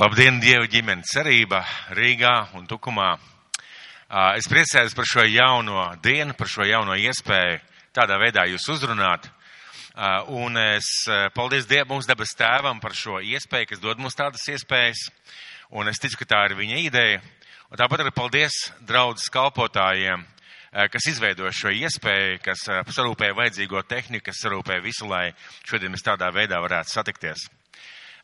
Labdien, Dieva ģimenes cerība Rīgā un Tukumā. Es priecājos par šo jauno dienu, par šo jauno iespēju tādā veidā jūs uzrunāt. Un es paldies Dievam, mūsu debes tēvam par šo iespēju, kas dod mums tādas iespējas. Un es ticu, ka tā ir viņa ideja. Un tāpat arī paldies draudzes kalpotājiem, kas izveidoja šo iespēju, kas sarūpēja vajadzīgo tehniku, kas sarūpēja visu, lai šodien mēs tādā veidā varētu satikties.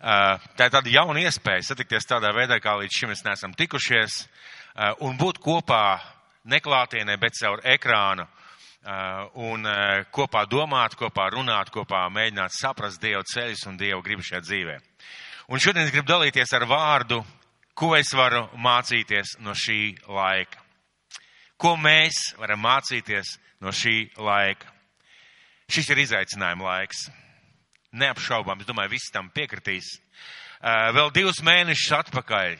Tā ir tāda jauna iespēja satikties tādā veidā, kā līdz šim mēs neesam tikušies, un būt kopā neklātienē, bet caur ekrānu, un kopā domāt, kopā runāt, kopā mēģināt saprast Dievu ceļus un Dievu gribu šajā dzīvē. Un šodien es gribu dalīties ar vārdu, ko es varu mācīties no šī laika. Ko mēs varam mācīties no šī laika? Šis ir izaicinājuma laiks neapšaubām. Es domāju, visi tam piekritīs. Vēl divus mēnešus atpakaļ.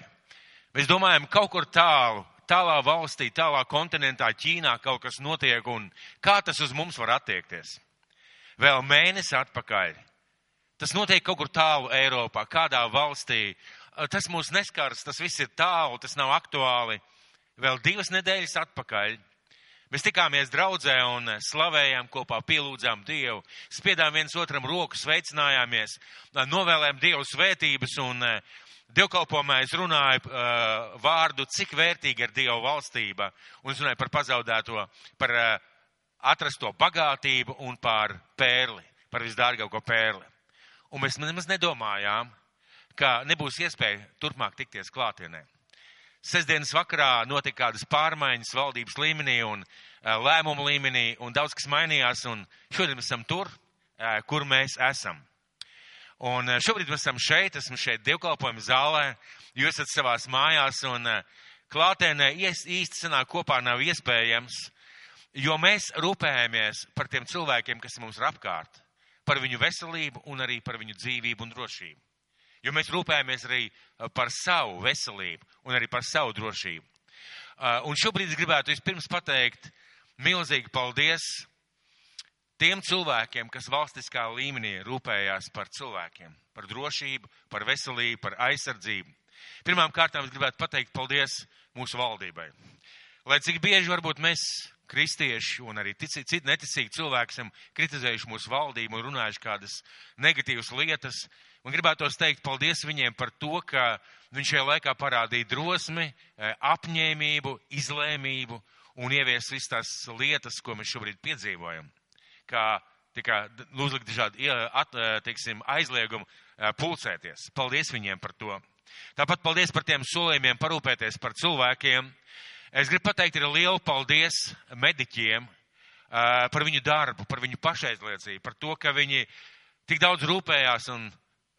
Mēs domājam, kaut kur tālu, tālā valstī, tālā kontinentā, Ķīnā kaut kas notiek un kā tas uz mums var attiekties. Vēl mēnesi atpakaļ. Tas notiek kaut kur tālu Eiropā, kādā valstī. Tas mūs neskars, tas viss ir tālu, tas nav aktuāli. Vēl divas nedēļas atpakaļ Mēs tikāmies draudzē un slavējām kopā, pielūdzām Dievu, spiedām viens otram roku, sveicinājāmies, novēlējām Dievu svētības un eh, dievkalpojumā es runāju uh, vārdu, cik vērtīga ir Dieva valstība un es runāju par pazaudēto, par uh, atrasto bagātību un par pērli, par visdārgāko pērli. Un mēs nemaz nedomājām, ka nebūs iespēja turpmāk tikties klātienē. Sesdienas vakarā notika kādas pārmaiņas valdības līmenī un lēmumu līmenī, un daudz kas mainījās, un šodien mēs esam tur, kur mēs esam. Un šobrīd mēs esam šeit, esam šeit dievkalpojuma zālē, jūs esat savās mājās, un klātēnē īsti sanāk kopā nav iespējams, jo mēs rūpējamies par tiem cilvēkiem, kas mums ir apkārt, par viņu veselību un arī par viņu dzīvību un drošību jo mēs rūpējamies arī uh, par savu veselību un arī par savu drošību. Uh, un šobrīd es gribētu vispirms pateikt milzīgi paldies tiem cilvēkiem, kas valstiskā līmenī rūpējās par cilvēkiem, par drošību, par veselību, par aizsardzību. Pirmām kārtām es gribētu pateikt paldies mūsu valdībai. Lai cik bieži varbūt mēs, kristieši un arī citi neticīgi cilvēki, esam kritizējuši mūsu valdību un runājuši kādas negatīvas lietas, Un gribētu teikt paldies viņiem par to, ka viņš šajā laikā parādīja drosmi, eh, apņēmību, izlēmību un ievies visas tās lietas, ko mēs šobrīd piedzīvojam. Kā tika uzlikt dažādi eh, teiksim, aizliegumi eh, pulcēties. Paldies viņiem par to. Tāpat paldies par tiem solījumiem parūpēties par cilvēkiem. Es gribu pateikt arī lielu paldies mediķiem par viņu darbu, par viņu pašaizliedzību, par to, ka viņi tik daudz rūpējās un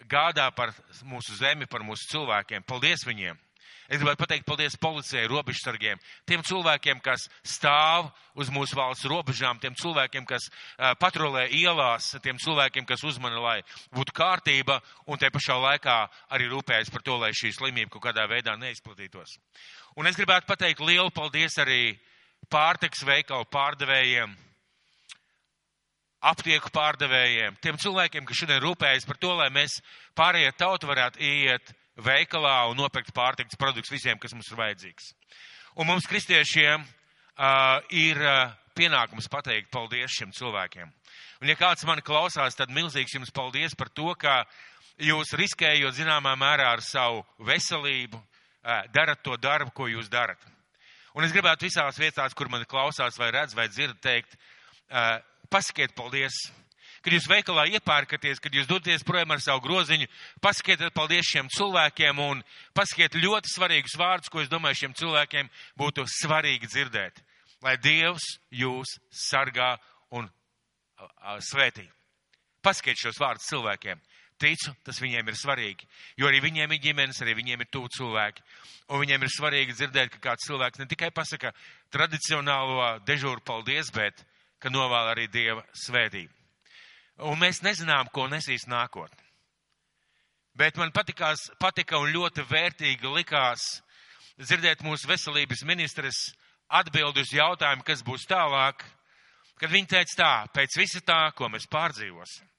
gādā par mūsu zemi, par mūsu cilvēkiem. Paldies viņiem! Es gribētu pateikt paldies policijai, robežsargiem, tiem cilvēkiem, kas stāv uz mūsu valsts robežām, tiem cilvēkiem, kas uh, patrolē ielās, tiem cilvēkiem, kas uzmana, lai būtu kārtība un te pašā laikā arī rūpējas par to, lai šī slimība kaut kādā veidā neizplatītos. Un es gribētu pateikt lielu paldies arī pārtiks veikalu pārdevējiem, aptieku pārdevējiem, tiem cilvēkiem, kas šodien rūpējas par to, lai mēs pārējie tauta varētu iet veikalā un nopirkt pārtiks produktus visiem, kas mums ir vajadzīgs. Un mums, kristiešiem, uh, ir uh, pienākums pateikt paldies šiem cilvēkiem. Un ja kāds mani klausās, tad milzīgs jums paldies par to, ka jūs riskējot zināmā mērā ar savu veselību, uh, darat to darbu, ko jūs darat. Un es gribētu visās vietās, kur mani klausās vai redz vai dzird, teikt, uh, pasakiet paldies. Kad jūs veikalā iepērkaties, kad jūs doties projām ar savu groziņu, pasakiet paldies šiem cilvēkiem un pasakiet ļoti svarīgus vārdus, ko es domāju šiem cilvēkiem būtu svarīgi dzirdēt. Lai Dievs jūs sargā un svētī. Pasakiet šos vārdus cilvēkiem. Ticu, tas viņiem ir svarīgi, jo arī viņiem ir ģimenes, arī viņiem ir tuvu cilvēki. Un viņiem ir svarīgi dzirdēt, ka kāds cilvēks ne tikai pasaka tradicionālo dežūru paldies, bet ka novēl arī Dieva svētību. Un mēs nezinām, ko nesīs nākotnē. Bet man patikās, patika un ļoti vērtīgi likās dzirdēt mūsu veselības ministres atbildi uz jautājumu, kas būs tālāk, kad viņi teica tā, pēc visa tā, ko mēs pārdzīvosim,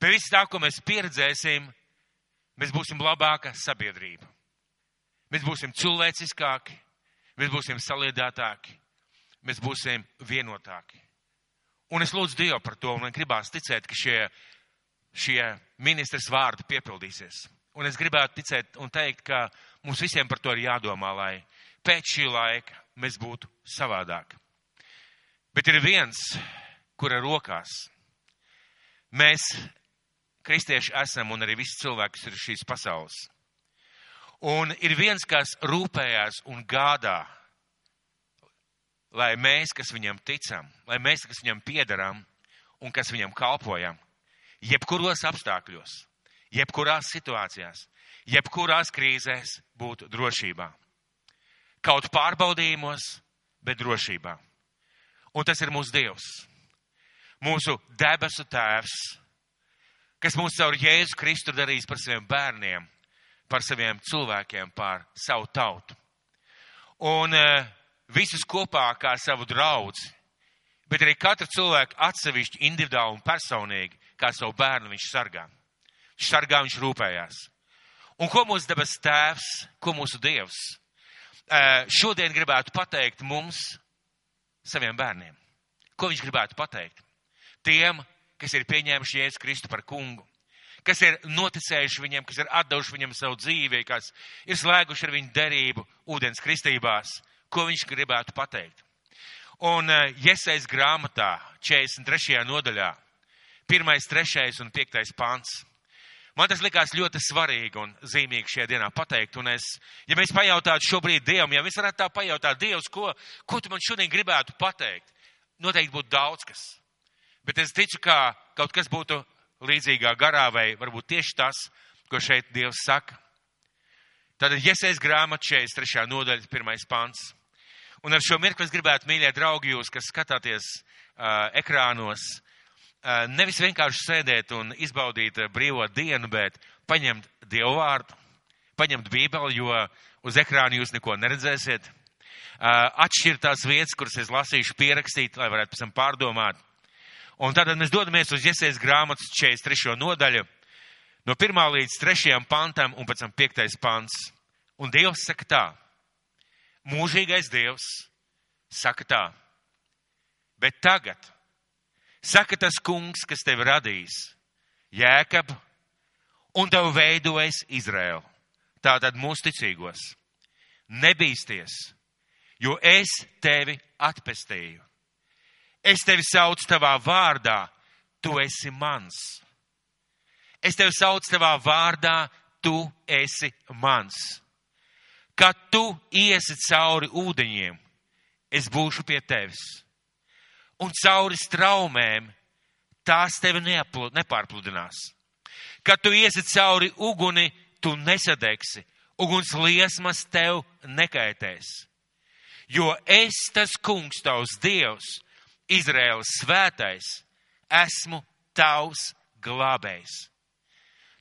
pēc visa tā, ko mēs pieredzēsim, mēs būsim labāka sabiedrība. Mēs būsim cilvēciskāki, mēs būsim saliedētāki, mēs būsim vienotāki. Un es lūdzu Dievu par to, un man gribās ticēt, ka šie, šie ministrs vārdi piepildīsies. Un es gribētu ticēt un teikt, ka mums visiem par to ir jādomā, lai pēc šī laika mēs būtu savādāk. Bet ir viens, kura rokās mēs, kristieši, esam un arī visi cilvēki, kas ir šīs pasaules. Un ir viens, kas rūpējās un gādā lai mēs, kas viņam ticam, lai mēs, kas viņam piedarām un kas viņam kalpojam, jebkuros apstākļos, jebkurās situācijās, jebkurās krīzēs būtu drošībā. Kaut pārbaudījumos, bet drošībā. Un tas ir mūsu Dievs, mūsu debesu Tēvs, kas mūs caur Jēzu Kristu darīs par saviem bērniem, par saviem cilvēkiem, par savu tautu. Un uh, visus kopā kā savu draugu, bet arī katru cilvēku atsevišķi, individuāli un personīgi, kā savu bērnu viņš sargā. Viņš sargā, viņš rūpējās. Un ko mūsu debes tēvs, ko mūsu dievs šodien gribētu pateikt mums, saviem bērniem? Ko viņš gribētu pateikt? Tiem, kas ir pieņēmuši Jēzu Kristu par kungu, kas ir noticējuši viņam, kas ir atdevuši viņam savu dzīvi, kas ir slēguši ar viņu derību ūdens kristībās, ko viņš gribētu pateikt. Un eh, grāmatā, 43. nodaļā, 1, 3 un 5 pants. Man tas likās ļoti svarīgi un zīmīgi šajā dienā pateikt. Un es, ja mēs pajautātu šobrīd Dievam, ja mēs varētu tā pajautāt Dievs, ko, ko tu man šodien gribētu pateikt, noteikti būtu daudz kas. Bet es ticu, ka kaut kas būtu līdzīgā garā vai varbūt tieši tas, ko šeit Dievs saka. Tātad, ja es grāmatu 43. nodaļas, pirmais pants. Un ar šo mirkli es gribētu, mīļie draugi, jūs, kas skatāties uh, ekrānos, uh, nevis vienkārši sēdēt un izbaudīt uh, brīvo dienu, bet paņemt Dievu vārdu, paņemt Bībeli, jo uz ekrāna jūs neko neredzēsiet. Uh, atšķirt tās vietas, kuras es lasīšu pierakstīt, lai varētu pēc tam pārdomāt. Un tad mēs dodamies uz Iesējas grāmatas 43. nodaļu, no 1. līdz 3. pantam un pēc tam 5. pants. Un Dievs saka tā mūžīgais Dievs saka tā. Bet tagad saka tas kungs, kas tevi radīs, Jēkab, un tev veidojas Izraēlu. Tātad mūsu ticīgos. Nebīsties, jo es tevi atpestīju. Es tevi saucu tavā vārdā, tu esi mans. Es tevi saucu tavā vārdā, tu esi mans kad tu iesi cauri ūdeņiem, es būšu pie tevis. Un cauri straumēm tās tevi nepārpludinās. Kad tu iesi cauri uguni, tu nesadegsi, uguns liesmas tev nekaitēs. Jo es, tas kungs, tavs dievs, Izraēlas svētais, esmu tavs glābējs.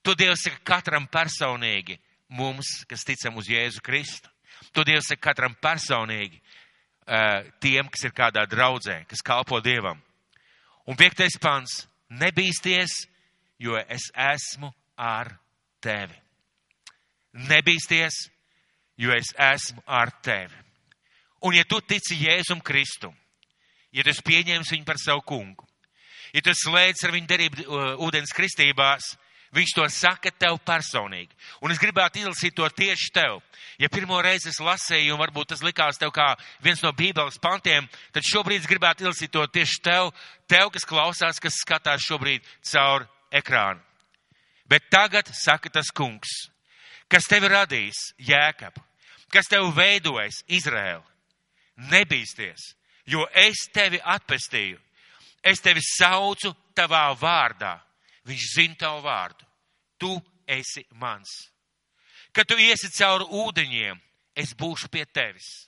To Dievs saka katram personīgi mums, kas ticam uz Jēzu Kristu. To Dievs saka katram personīgi, tiem, kas ir kādā draudzē, kas kalpo Dievam. Un piektais pants - nebīsties, jo es esmu ar tevi. Nebīsties, jo es esmu ar tevi. Un ja tu tici Jēzum Kristum, ja tu pieņemsi viņu par savu kungu, ja tu slēdz ar viņu derību ūdens kristībās, Viņš to saka tev personīgi. Un es gribētu izlasīt to tieši tev. Ja pirmo reizi es lasīju, un varbūt tas likās tev kā viens no Bībeles pantiem, tad šobrīd es gribētu izlasīt to tieši tev, tev, kas klausās, kas skatās šobrīd caur ekrānu. Bet tagad saka tas kungs, kas tevi radīs, Jēkab, kas tevi veidojas, Izraēla. Nebīsties, jo es tevi atpestīju. Es tevi saucu tavā vārdā Viņš zina tavu vārdu. Tu esi mans. Kad tu iesi cauri ūdeņiem, es būšu pie tevis.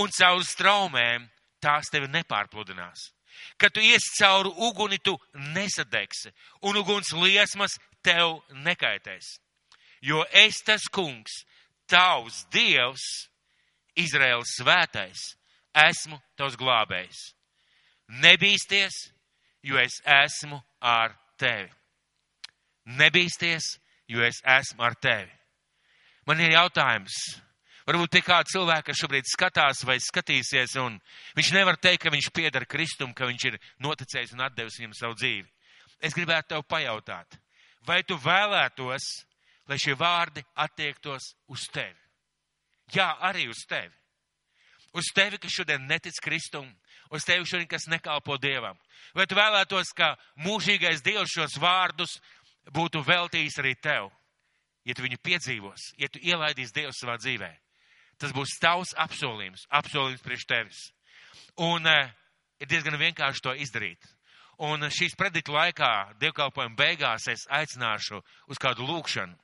Un cauri straumēm tās tevi nepārpludinās. Kad tu iesi cauri uguni, tu nesadegsi, un uguns liesmas tev nekaitēs. Jo es tas kungs, tavs dievs, Izraels svētais, esmu tavs glābējs. Nebīsties, jo es esmu ar tevi. Nebīsties, jo es esmu ar tevi. Man ir jautājums. Varbūt pie kāda cilvēka, kas šobrīd skatās vai skatīsies, un viņš nevar teikt, ka viņš piedara Kristum, ka viņš ir noticējis un atdevis viņam savu dzīvi. Es gribētu tev pajautāt, vai tu vēlētos, lai šie vārdi attiektos uz tevi? Jā, arī uz tevi. Uz tevi, kas šodien netic Kristum, uz tevi šodien, kas nekalpo Dievam. Vai tu vēlētos, ka mūžīgais Dievs šos vārdus būtu veltījis arī tev? Ja tu viņu piedzīvos, ja tu ielaidīsi Dievu savā dzīvē, tas būs tavs apsolījums, apsolījums priekš tevis. Un uh, ir diezgan vienkārši to izdarīt. Un šīs predikta laikā, dievkalpojuma beigās, es aicināšu uz kādu lūkšanu,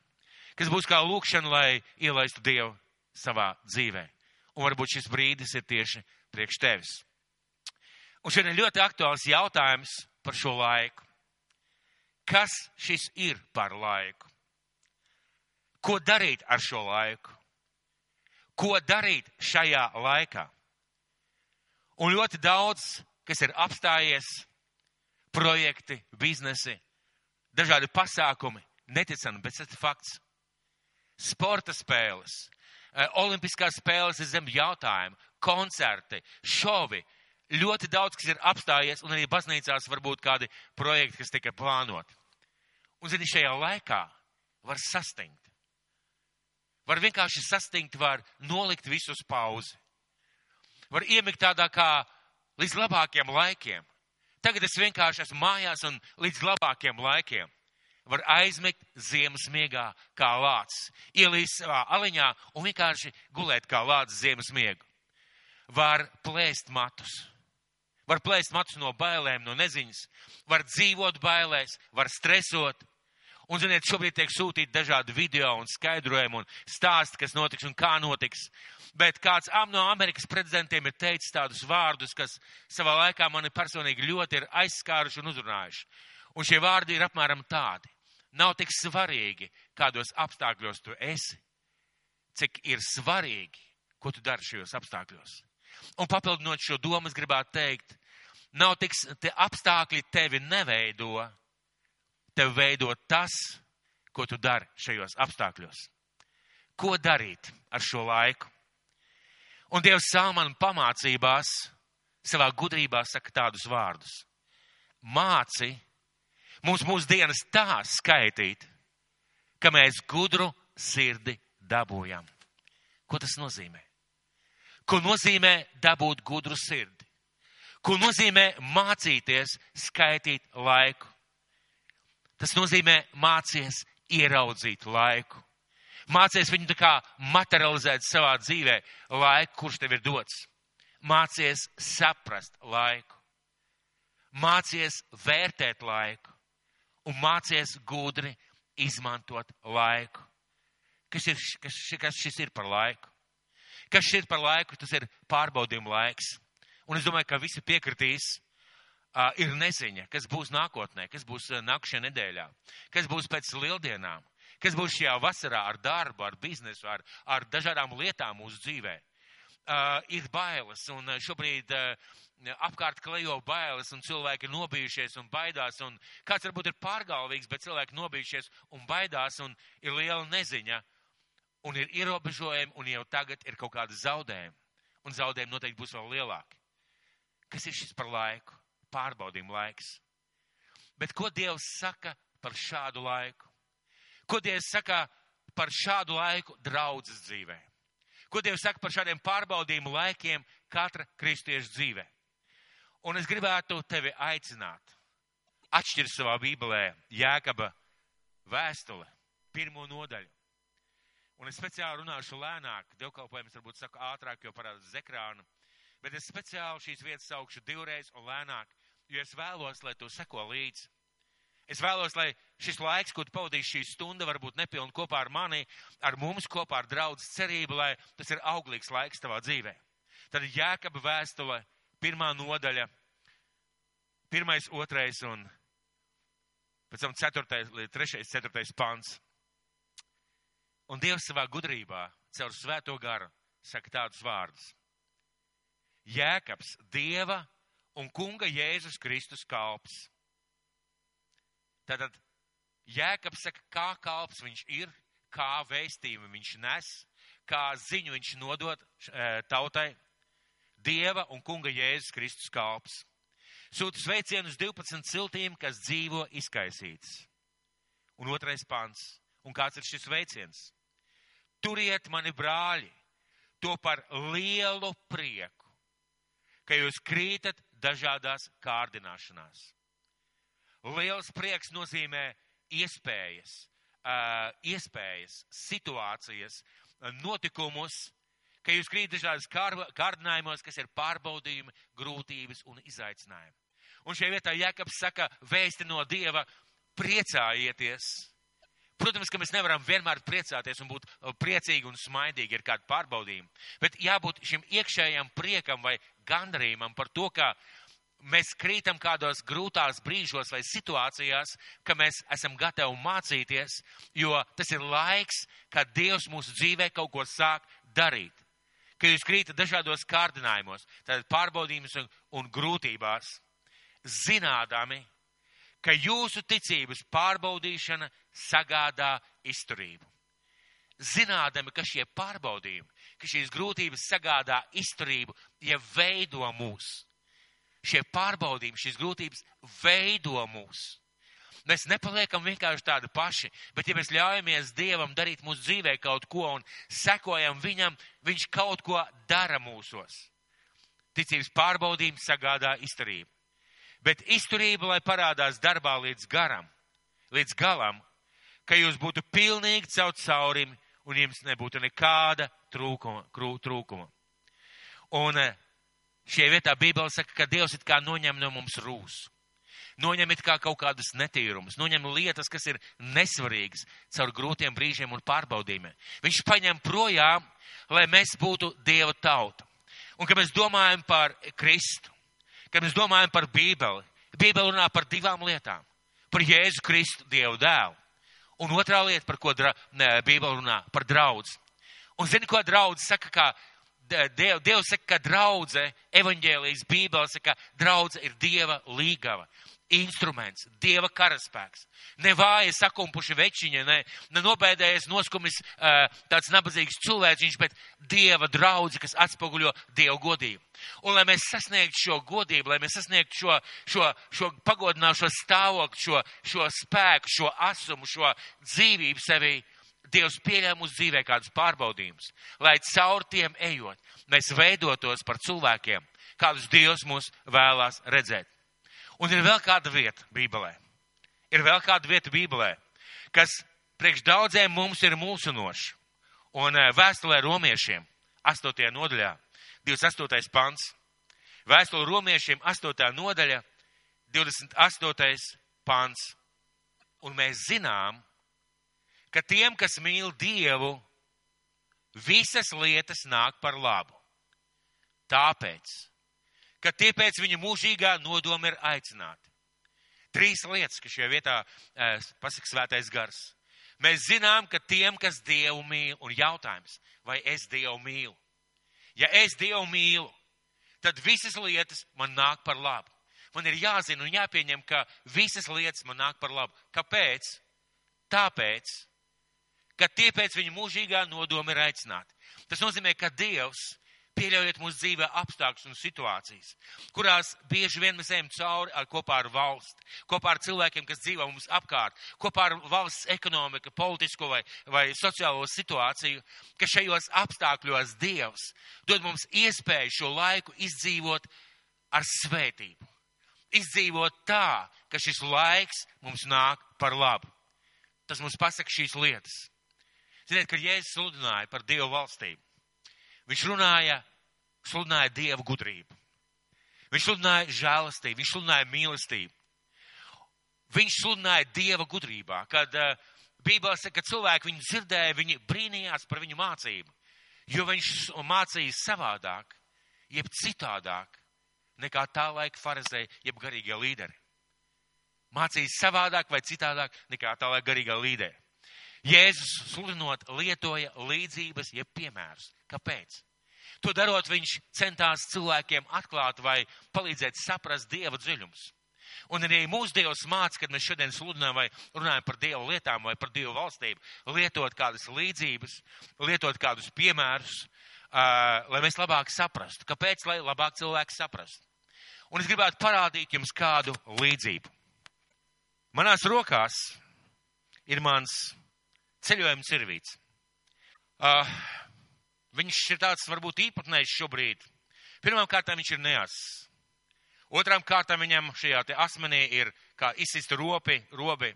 kas būs kā lūkšana, lai ielaistu Dievu savā dzīvē. Un varbūt šis brīdis ir tieši priekš tevis. Un šodien ļoti aktuāls jautājums par šo laiku. Kas šis ir par laiku? Ko darīt ar šo laiku? Ko darīt šajā laikā? Un ļoti daudz, kas ir apstājies, projekti, biznesi, dažādi pasākumi, neticami, bet tas ir fakts. Sporta spēles, Eh, olimpiskās spēles ir zem jautājuma, koncerti, šovi. Ļoti daudz, kas ir apstājies, un arī baznīcās var būt kādi projekti, kas tika plānoti. Un, zini, šajā laikā var sastingt. Var vienkārši sastingt, var nolikt visus pauzi. Var iemigt tādā kā līdz labākiem laikiem. Tagad es vienkārši esmu mājās un līdz labākiem laikiem var aizmigt ziemas miegā kā lācis, ielīst savā aliņā un vienkārši gulēt kā lācis ziemas miegu. Var plēst matus. Var plēst matus no bailēm, no neziņas, var dzīvot bailēs, var stresot. Un, ziniet, šobrīd tiek sūtīti dažādi video un skaidrojumi un stāsti, kas notiks un kā notiks. Bet kāds no Amerikas prezidentiem ir teicis tādus vārdus, kas savā laikā mani personīgi ļoti ir aizskāruši un uzrunājuši. Un šie vārdi ir apmēram tādi. Nav tik svarīgi, kādos apstākļos tu esi, cik ir svarīgi, ko tu dari šajos apstākļos. Un papildinot šo domu, es gribētu teikt, nav tik, te apstākļi tevi neveido, tevi veido tas, ko tu dari šajos apstākļos. Ko darīt ar šo laiku? Un Dievs Salmanu pamācībās, savā gudrībā saka tādus vārdus. Māci mums mūsdienas tā skaitīt, ka mēs gudru sirdi dabūjam. Ko tas nozīmē? Ko nozīmē dabūt gudru sirdi? Ko nozīmē mācīties skaitīt laiku? Tas nozīmē mācies ieraudzīt laiku. Mācies viņu tā kā materializēt savā dzīvē laiku, kurš tev ir dots. Mācies saprast laiku. Mācies vērtēt laiku un mācies gudri izmantot laiku. Kas, ir, kas, kas šis ir par laiku? Kas šis ir par laiku? Tas ir pārbaudījuma laiks. Un es domāju, ka visi piekritīs, uh, ir neziņa, kas būs nākotnē, kas būs nākamajā nedēļā, kas būs pēc lieldienām, kas būs šajā vasarā ar darbu, ar biznesu, ar, ar dažādām lietām mūsu dzīvē. Uh, ir bailes, un šobrīd uh, apkārt klejo bailes un cilvēki nobijušies un baidās. Un kāds varbūt ir pārgalvīgs, bet cilvēki nobijušies un baidās un ir liela neziņa un ir ierobežojumi un jau tagad ir kaut kāda zaudējuma. Un zaudējumi noteikti būs vēl lielāki. Kas ir šis par laiku? Pārbaudījuma laiks. Bet ko Dievs saka par šādu laiku? Ko Dievs saka par šādu laiku draudzes dzīvē? Ko Dievs saka par šādiem pārbaudījumu laikiem katra kristieša dzīvē? Un es gribētu tevi aicināt, atšķirt savā bībelē Jēkaba vēstule, pirmo nodaļu. Un es speciāli runāšu lēnāk, dievkalpojums varbūt saku ātrāk, jo parādās ekrānu, bet es speciāli šīs vietas saukšu divreiz un lēnāk, jo es vēlos, lai tu seko līdzi. Es vēlos, lai šis laiks, ko tu pavadīsi šī stunda, varbūt nepilni kopā ar mani, ar mums kopā ar draudz cerību, lai tas ir auglīgs laiks tavā dzīvē. Tad Jēkaba vēstule pirmā nodaļa, pirmais, otrais un pēc tam ceturtais, trešais, ceturtais pants. Un Dievs savā gudrībā, caur svēto garu, saka tādus vārdus. Jēkabs, Dieva un Kunga Jēzus Kristus kalps. Tātad Jēkabs saka, kā kalps viņš ir, kā vēstījumu viņš nes, kā ziņu viņš nodot e, tautai. Dieva un kunga Jēzus Kristus kalps. Sūta sveicienus 12 ciltīm, kas dzīvo izkaisīts. Un otrais pants. Un kāds ir šis sveiciens? Turiet mani brāļi, to par lielu prieku, ka jūs krītat dažādās kārdināšanās. Liels prieks nozīmē iespējas, iespējas, situācijas, notikumus, ka jūs krīt dažādas kārdinājumos, kas ir pārbaudījumi, grūtības un izaicinājumi. Un šajā vietā Jēkabs saka, vēsti no Dieva, priecājieties. Protams, ka mēs nevaram vienmēr priecāties un būt priecīgi un smaidīgi ar kādu pārbaudījumu, bet jābūt šim iekšējam priekam vai gandarījumam par to, ka mēs krītam kādos grūtās brīžos vai situācijās, ka mēs esam gatavi mācīties, jo tas ir laiks, kad Dievs mūsu dzīvē kaut ko sāk darīt. Kad jūs krītat dažādos kārdinājumos, tad pārbaudījumus un, un grūtībās, zinādami, ka jūsu ticības pārbaudīšana sagādā izturību. Zinādami, ka šie pārbaudījumi, ka šīs grūtības sagādā izturību, ja veido mūs, šie pārbaudījumi, šīs grūtības veido mūs. Mēs nepaliekam vienkārši tādi paši, bet ja mēs ļaujamies Dievam darīt mūsu dzīvē kaut ko un sekojam Viņam, Viņš kaut ko dara mūsos. Ticības pārbaudījums sagādā izturību. Bet izturība, lai parādās darbā līdz garam, līdz galam, ka jūs būtu pilnīgi caur caurim un jums nebūtu nekāda trūkuma. trūkuma. Un eh, šie vietā Bībele saka, ka Dievs it kā noņem no mums rūsu noņem it kā kaut kādus netīrumus, noņem lietas, kas ir nesvarīgas caur grūtiem brīžiem un pārbaudījumiem. Viņš paņem projām, lai mēs būtu Dieva tauta. Un, kad mēs domājam par Kristu, kad mēs domājam par Bībeli, Bībeli runā par divām lietām. Par Jēzu Kristu, Dievu dēlu. Un otrā lieta, par ko Bībeli runā, par draudz. Un zini, ko draudz saka, kā Diev, Dievs saka, ka draudze, evaņģēlijas Bībele saka, ka draudze ir Dieva līgava instruments, dieva karaspēks. Ne vāji sakumpuši večiņa, ne, ne nobēdējies noskumis uh, tāds nabadzīgs cilvēciņš, bet dieva draudzi, kas atspoguļo dievu godību. Un lai mēs sasniegtu šo godību, lai mēs sasniegtu šo, šo, šo pagodināšo stāvokli, šo, šo spēku, šo asumu, šo dzīvību sevī, Dievs pieļāva mūsu dzīvē kādus pārbaudījumus, lai caur tiem ejot, mēs veidotos par cilvēkiem, kādus Dievs mūs vēlās redzēt. Un ir vēl kāda vieta Bībelē. Ir vēl kāda vieta Bībelē, kas priekš daudziem mums ir mūsinoša. Un eh, vēstulē romiešiem, 8. nodaļā, 28. pants. Vēstule romiešiem, 8. nodaļa, 28. pants. Un mēs zinām, ka tiem, kas mīl Dievu, visas lietas nāk par labu. Tāpēc, ka tie pēc viņa mūžīgā nodoma ir aicināti. Trīs lietas, kas šajā vietā eh, pasaka svētais gars. Mēs zinām, ka tiem, kas Dievu mīl, un jautājums, vai es Dievu mīlu? Ja es Dievu mīlu, tad visas lietas man nāk par labu. Man ir jāzina un jāpieņem, ka visas lietas man nāk par labu. Kāpēc? Tāpēc, ka tie pēc viņa mūžīgā nodoma ir aicināti. Tas nozīmē, ka Dievs pieļaujiet mūsu dzīvē apstākļus un situācijas, kurās bieži vien mēs ejam cauri ar, kopā ar valsti, kopā ar cilvēkiem, kas dzīvo mums apkārt, kopā ar valsts ekonomiku, politisko vai, vai sociālo situāciju, ka šajos apstākļos Dievs dod mums iespēju šo laiku izdzīvot ar svētību. Izdzīvot tā, ka šis laiks mums nāk par labu. Tas mums pasaka šīs lietas. Ziniet, kad Jēzus sludināja par Dievu valstību, Viņš runāja, sludināja dievu gudrību. Viņš sludināja žēlastību, viņš sludināja mīlestību. Viņš sludināja dieva gudrībā, kad uh, Bībelē saka, ka cilvēki viņu dzirdēja, viņi brīnījās par viņu mācību, jo viņš mācīja savādāk, jeb citādāk nekā tā laika farizēja, jeb garīgie līderi. Mācīja savādāk vai citādāk nekā tā laika garīgā līderi. Jēzus sludinot lietoja līdzības, jeb piemērus. Kāpēc? To darot, viņš centās cilvēkiem atklāt vai palīdzēt saprast dieva dziļumus. Un arī mūsu Dievs māca, kad mēs šodien sludinām vai runājam par Dievu lietām vai par Dievu valstību, lietot kādas līdzības, lietot kādus piemērus, uh, lai mēs labāk saprastu. Kāpēc? Lai labāk cilvēki saprastu. Un es gribētu parādīt jums kādu līdzību. Manās rokās ir mans ceļojuma cirvīts. Uh, viņš ir tāds varbūt īpatnējs šobrīd. Pirmkārt, viņš ir neass. Otrām kārtām viņam šajā asmenī ir kā izsista ropi, robi.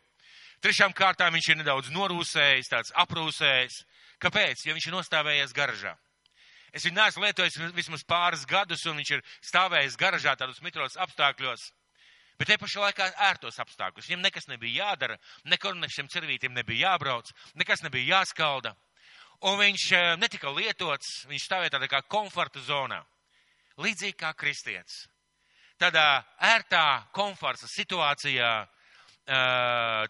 Trešām kārtām viņš ir nedaudz norūsējis, tāds aprūsējis. Kāpēc? Jo viņš ir nostāvējies garažā. Es viņu neesmu lietojis vismaz pāris gadus, un viņš ir stāvējis garažā tādos mitros apstākļos. Bet te pašā laikā ērtos apstākļus. Viņam nekas nebija jādara, nekur ne šiem cervītiem nebija jābrauc, nekas nebija jāskalda. Un viņš eh, netika lietots, viņš stāvēja tādā kā komforta zonā. Līdzīgi kā kristietis tādā ērtā komforta situācijā,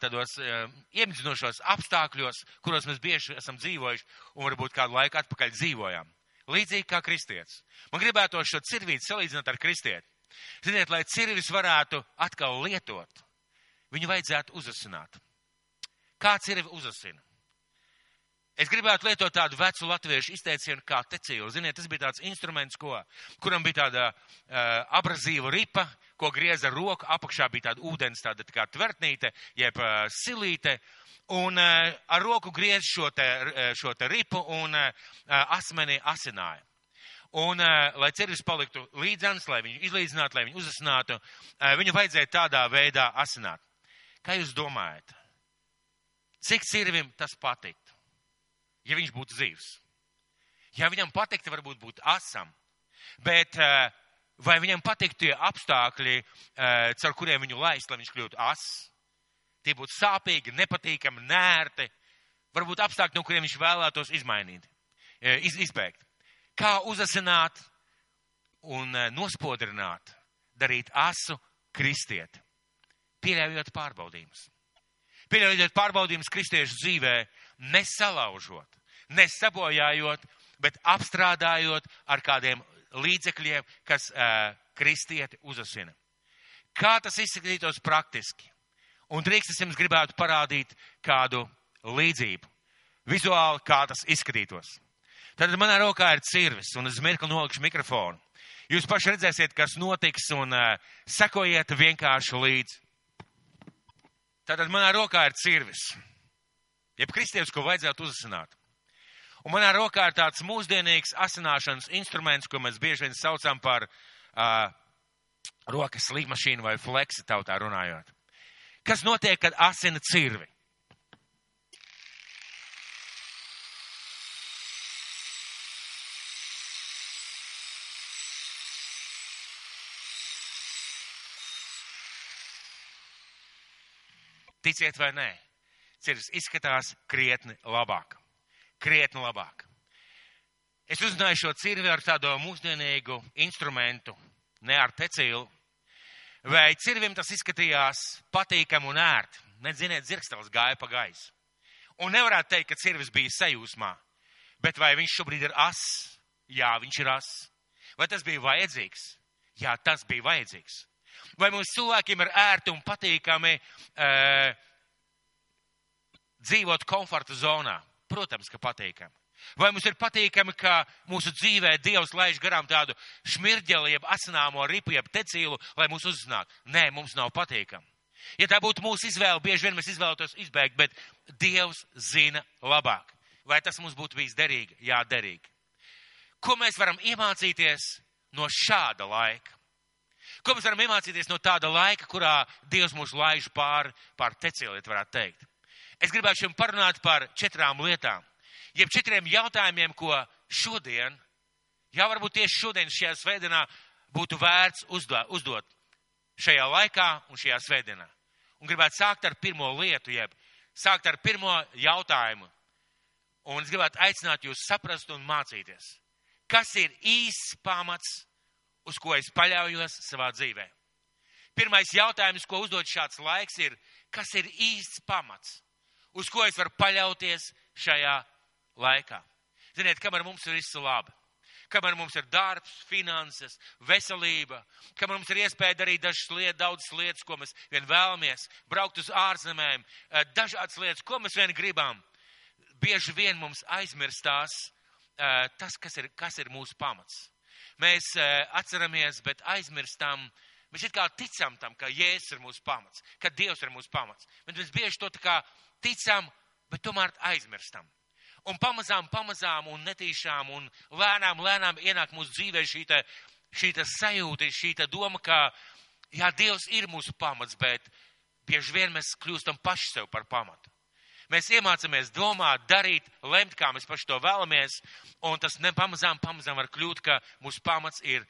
tādos iemidzinošos apstākļos, kuros mēs bieži esam dzīvojuši un varbūt kādu laiku atpakaļ dzīvojām. Līdzīgi kā kristietis. Man gribētu šo cirvīti salīdzināt ar kristieti. Ziniet, lai cirvis varētu atkal lietot, viņu vajadzētu uzasināt. Kā cirvi uzasina? Es gribētu lietot tādu vecu latviešu izteicienu kā tecīlu. Ziniet, tas bija tāds instruments, ko, kuram bija tāda uh, abrazīva ripa, ko grieza ar roku, apakšā bija tāda ūdens, tāda tā kā tvertnīte, jeb uh, silīte, un uh, ar roku griez šo te, šo te ripu un uh, asmeni asināja. Un, uh, lai cerības paliktu līdzens, lai viņu izlīdzinātu, lai viņu uzasinātu, uh, viņu vajadzēja tādā veidā asināt. Kā jūs domājat? Cik cirvim tas patīk? Ja viņš būtu zivs. Ja viņam patiktu, varbūt būt asam, bet eh, vai viņam patiktu tie apstākļi, eh, caur kuriem viņu laist, lai viņš kļūtu as? Tie būtu sāpīgi, nepatīkami, nērti, varbūt apstākļi, no kuriem viņš vēlētos izmainīt, eh, iz, izbēgt. Kā uzasināt un nospodrināt, darīt asu kristieti, pieļaujot pārbaudījumus. Pieļaujot pārbaudījumus kristiešu dzīvē, nesalaužot, nesabojājot, bet apstrādājot ar kādiem līdzekļiem, kas uh, kristieti uzasina. Kā tas izskatītos praktiski? Un drīkst es jums gribētu parādīt kādu līdzību. Vizuāli, kā tas izskatītos. Tad manā rokā ir cirvis, un es mirkli nolikšu mikrofonu. Jūs paši redzēsiet, kas notiks, un uh, sekojiet vienkārši līdzi. Tātad manā rokā ir cirvis jeb kristietis, ko vajadzētu uzasināt. Un manā rokā ir tāds mūsdienīgs asināšanas instruments, ko mēs bieži vien saucam par uh, rokas līmašīnu vai fleksi tautā runājot. Kas notiek, kad asina cirvi? Ticiet vai nē, cirvis izskatās krietni labāk. Krietni labāk. Es uzzināju šo cirvi ar tādu mūsdienīgu instrumentu, ne ar tecilu. Vai cirvim tas izskatījās patīkami un ērti? Nedziniet, dzirkstels gāja pa gaisu. Un nevarētu teikt, ka cirvis bija sajūsmā. Bet vai viņš šobrīd ir as? Jā, viņš ir as. Vai tas bija vajadzīgs? Jā, tas bija vajadzīgs. Vai mums cilvēkiem ir ērti un patīkami uh, dzīvot komforta zonā? Protams, ka patīkami. Vai mums ir patīkami, ka mūsu dzīvē Dievs laiž garām tādu šmirģeli, jeb asināmo ripu, jeb tecīlu, lai mūs uzzinātu? Nē, mums nav patīkami. Ja tā būtu mūsu izvēle, bieži vien mēs izvēlētos izbēgt, bet Dievs zina labāk. Vai tas mums būtu bijis derīgi? Jā, derīgi. Ko mēs varam iemācīties no šāda laika? Ko mēs varam iemācīties no tāda laika, kurā Dievs mūs laiž pār, pār tecīlu, ja varētu teikt? Es gribētu jums parunāt par četrām lietām, jeb četriem jautājumiem, ko šodien, jā, varbūt tieši šodien šajā svētdienā būtu vērts uzdot šajā laikā un šajā svētdienā. Un gribētu sākt ar pirmo lietu, jeb sākt ar pirmo jautājumu. Un es gribētu aicināt jūs saprast un mācīties, kas ir īsts pamats, uz ko es paļaujos savā dzīvē. Pirmais jautājums, ko uzdod šāds laiks, ir, kas ir īsts pamats? Uz ko es varu paļauties šajā laikā. Ziniet, kamēr mums ir viss labi, kamēr mums ir darbs, finanses, veselība, kamēr mums ir iespēja darīt dažas lietas, daudzas lietas, ko mēs vien vēlamies, braukt uz ārzemēm, eh, dažādas lietas, ko mēs vien gribam. Bieži vien mums aizmirstās eh, tas, kas ir, kas ir mūsu pamats. Mēs eh, atceramies, bet aizmirstam, mēs it kā ticam tam, ka Jēzus ir mūsu pamats, ka Dievs ir mūsu pamats. Bet mēs bieži to tā kā ticam, bet tomēr aizmirstam. Un pamazām, pamazām un netīšām un lēnām, lēnām ienāk mūsu dzīvē šī, te, šī te sajūta, šī doma, ka, jā, Dievs ir mūsu pamats, bet bieži vien mēs kļūstam paši sev par pamatu. Mēs iemācāmies domāt, darīt, lemt, kā mēs paši to vēlamies, un tas nepamazām, pamazām var kļūt, ka mūsu pamats ir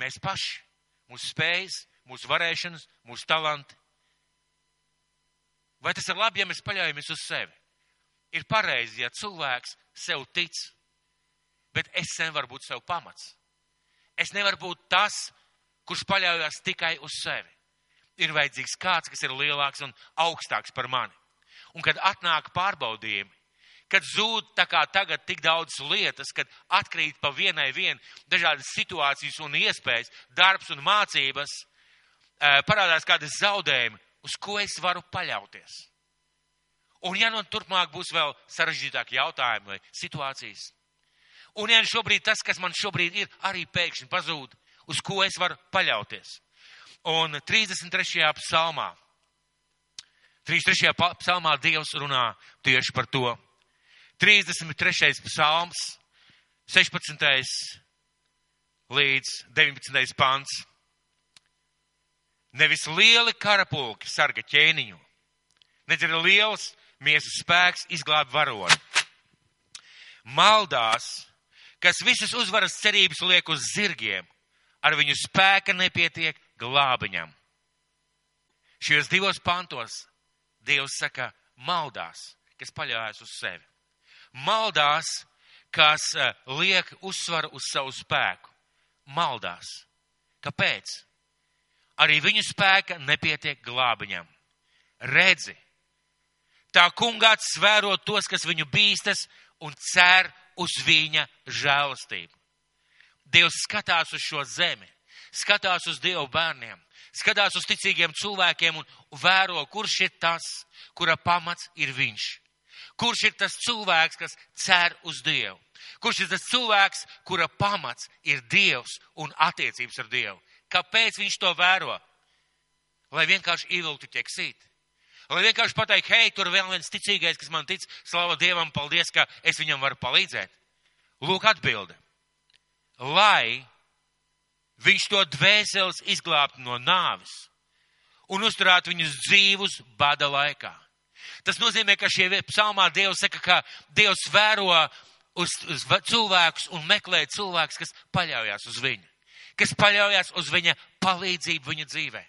mēs paši, mūsu spējas, mūsu varēšanas, mūsu talanti. Vai tas ir labi, ja mēs paļaujamies uz sevi? ir pareizi, ja cilvēks sev tic, bet es nevaru būt sev pamats. Es nevaru būt tas, kurš paļaujas tikai uz sevi. Ir vajadzīgs kāds, kas ir lielāks un augstāks par mani. Un kad atnāk pārbaudījumi, kad zūd tā kā tagad tik daudz lietas, kad atkrīt pa vienai vien dažādas situācijas un iespējas, darbs un mācības, eh, parādās kādi zaudējumi, uz ko es varu paļauties. Un ja nu turpmāk būs vēl sarežģītāki jautājumi vai situācijas, un ja šobrīd tas, kas man šobrīd ir, arī pēkšņi pazūd, uz ko es varu paļauties. Un 33. psalmā, 33. psalmā Dievs runā tieši par to. 33. psalms, 16. līdz 19. pants. Nevis lieli karapulki sarga ķēniņu, nedz arī liels miesas spēks izglāb varoni. Maldās, kas visas uzvaras cerības liek uz zirgiem, ar viņu spēka nepietiek glābiņam. Šajos divos pantos Dievs saka, maldās, kas paļaujas uz sevi. Maldās, kas eh, liek uzsvaru uz savu spēku. Maldās. Kāpēc? Arī viņu spēka nepietiek glābiņam. Redzi, Tā kungāts svēro tos, kas viņu bīstas un cer uz viņa žēlastību. Dievs skatās uz šo zemi, skatās uz Dievu bērniem, skatās uz ticīgiem cilvēkiem un vēro, kurš ir tas, kura pamats ir viņš. Kurš ir tas cilvēks, kas cer uz Dievu? Kurš ir tas cilvēks, kura pamats ir Dievs un attiecības ar Dievu? Kāpēc viņš to vēro? Lai vienkārši ievilktu ķeksīt Lai vienkārši pateikt, hei, tur vēl viens ticīgais, kas man tic, slava Dievam, paldies, ka es viņam varu palīdzēt. Lūk, atbilde. Lai viņš to dvēseles izglābtu no nāves un uzturētu viņus dzīvus bada laikā. Tas nozīmē, ka šie psalmā Dievs saka, ka Dievs vēro uz, uz cilvēkus un meklē cilvēkus, kas paļaujas uz viņu, kas paļaujas uz viņa palīdzību viņa dzīvē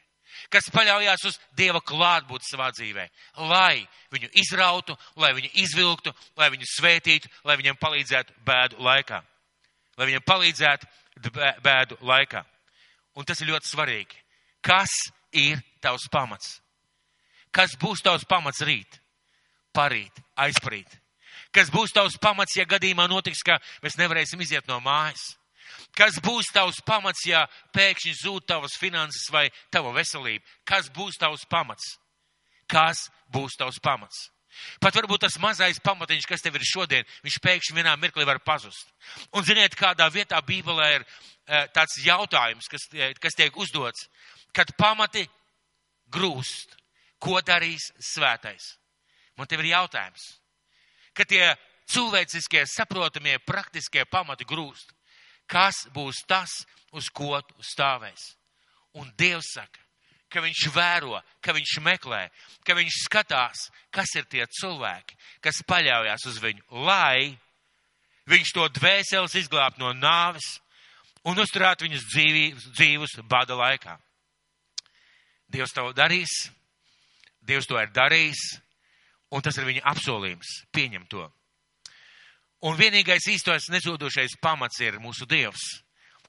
kas paļaujas uz Dieva klātbūtni savā dzīvē, lai viņu izrautu, lai viņu izvilktu, lai viņu svētītu, lai viņam palīdzētu bēdu laikā. Lai viņam palīdzētu bēdu laikā. Un tas ir ļoti svarīgi. Kas ir tavs pamats? Kas būs tavs pamats rīt, parīt, aizparīt? Kas būs tavs pamats, ja gadījumā notiks, ka mēs nevarēsim iziet no mājas? Kas būs tavs pamats, ja pēkšņi zūd tavas finanses vai tava veselība? Kas būs tavs pamats? Kas būs tavs pamats? Pat varbūt tas mazais pamatiņš, kas tev ir šodien, viņš pēkšņi vienā mirklī var pazust. Un ziniet, kādā vietā Bībelē ir e, tāds jautājums, kas, kas tiek uzdots, kad pamati grūst, ko darīs svētais? Man tev ir jautājums, kad tie cilvēciskie, saprotamie, praktiskie pamati grūst, kas būs tas, uz ko tu stāvēs. Un Dievs saka, ka viņš vēro, ka viņš meklē, ka viņš skatās, kas ir tie cilvēki, kas paļaujas uz viņu, lai viņš to dvēseles izglābtu no nāves un uzturētu viņus dzīvības, dzīvus bada laikā. Dievs to darīs, Dievs to ir darījis, un tas ir viņa apsolījums. Pieņem to. Un vienīgais īstais nezudošais pamats ir mūsu Dievs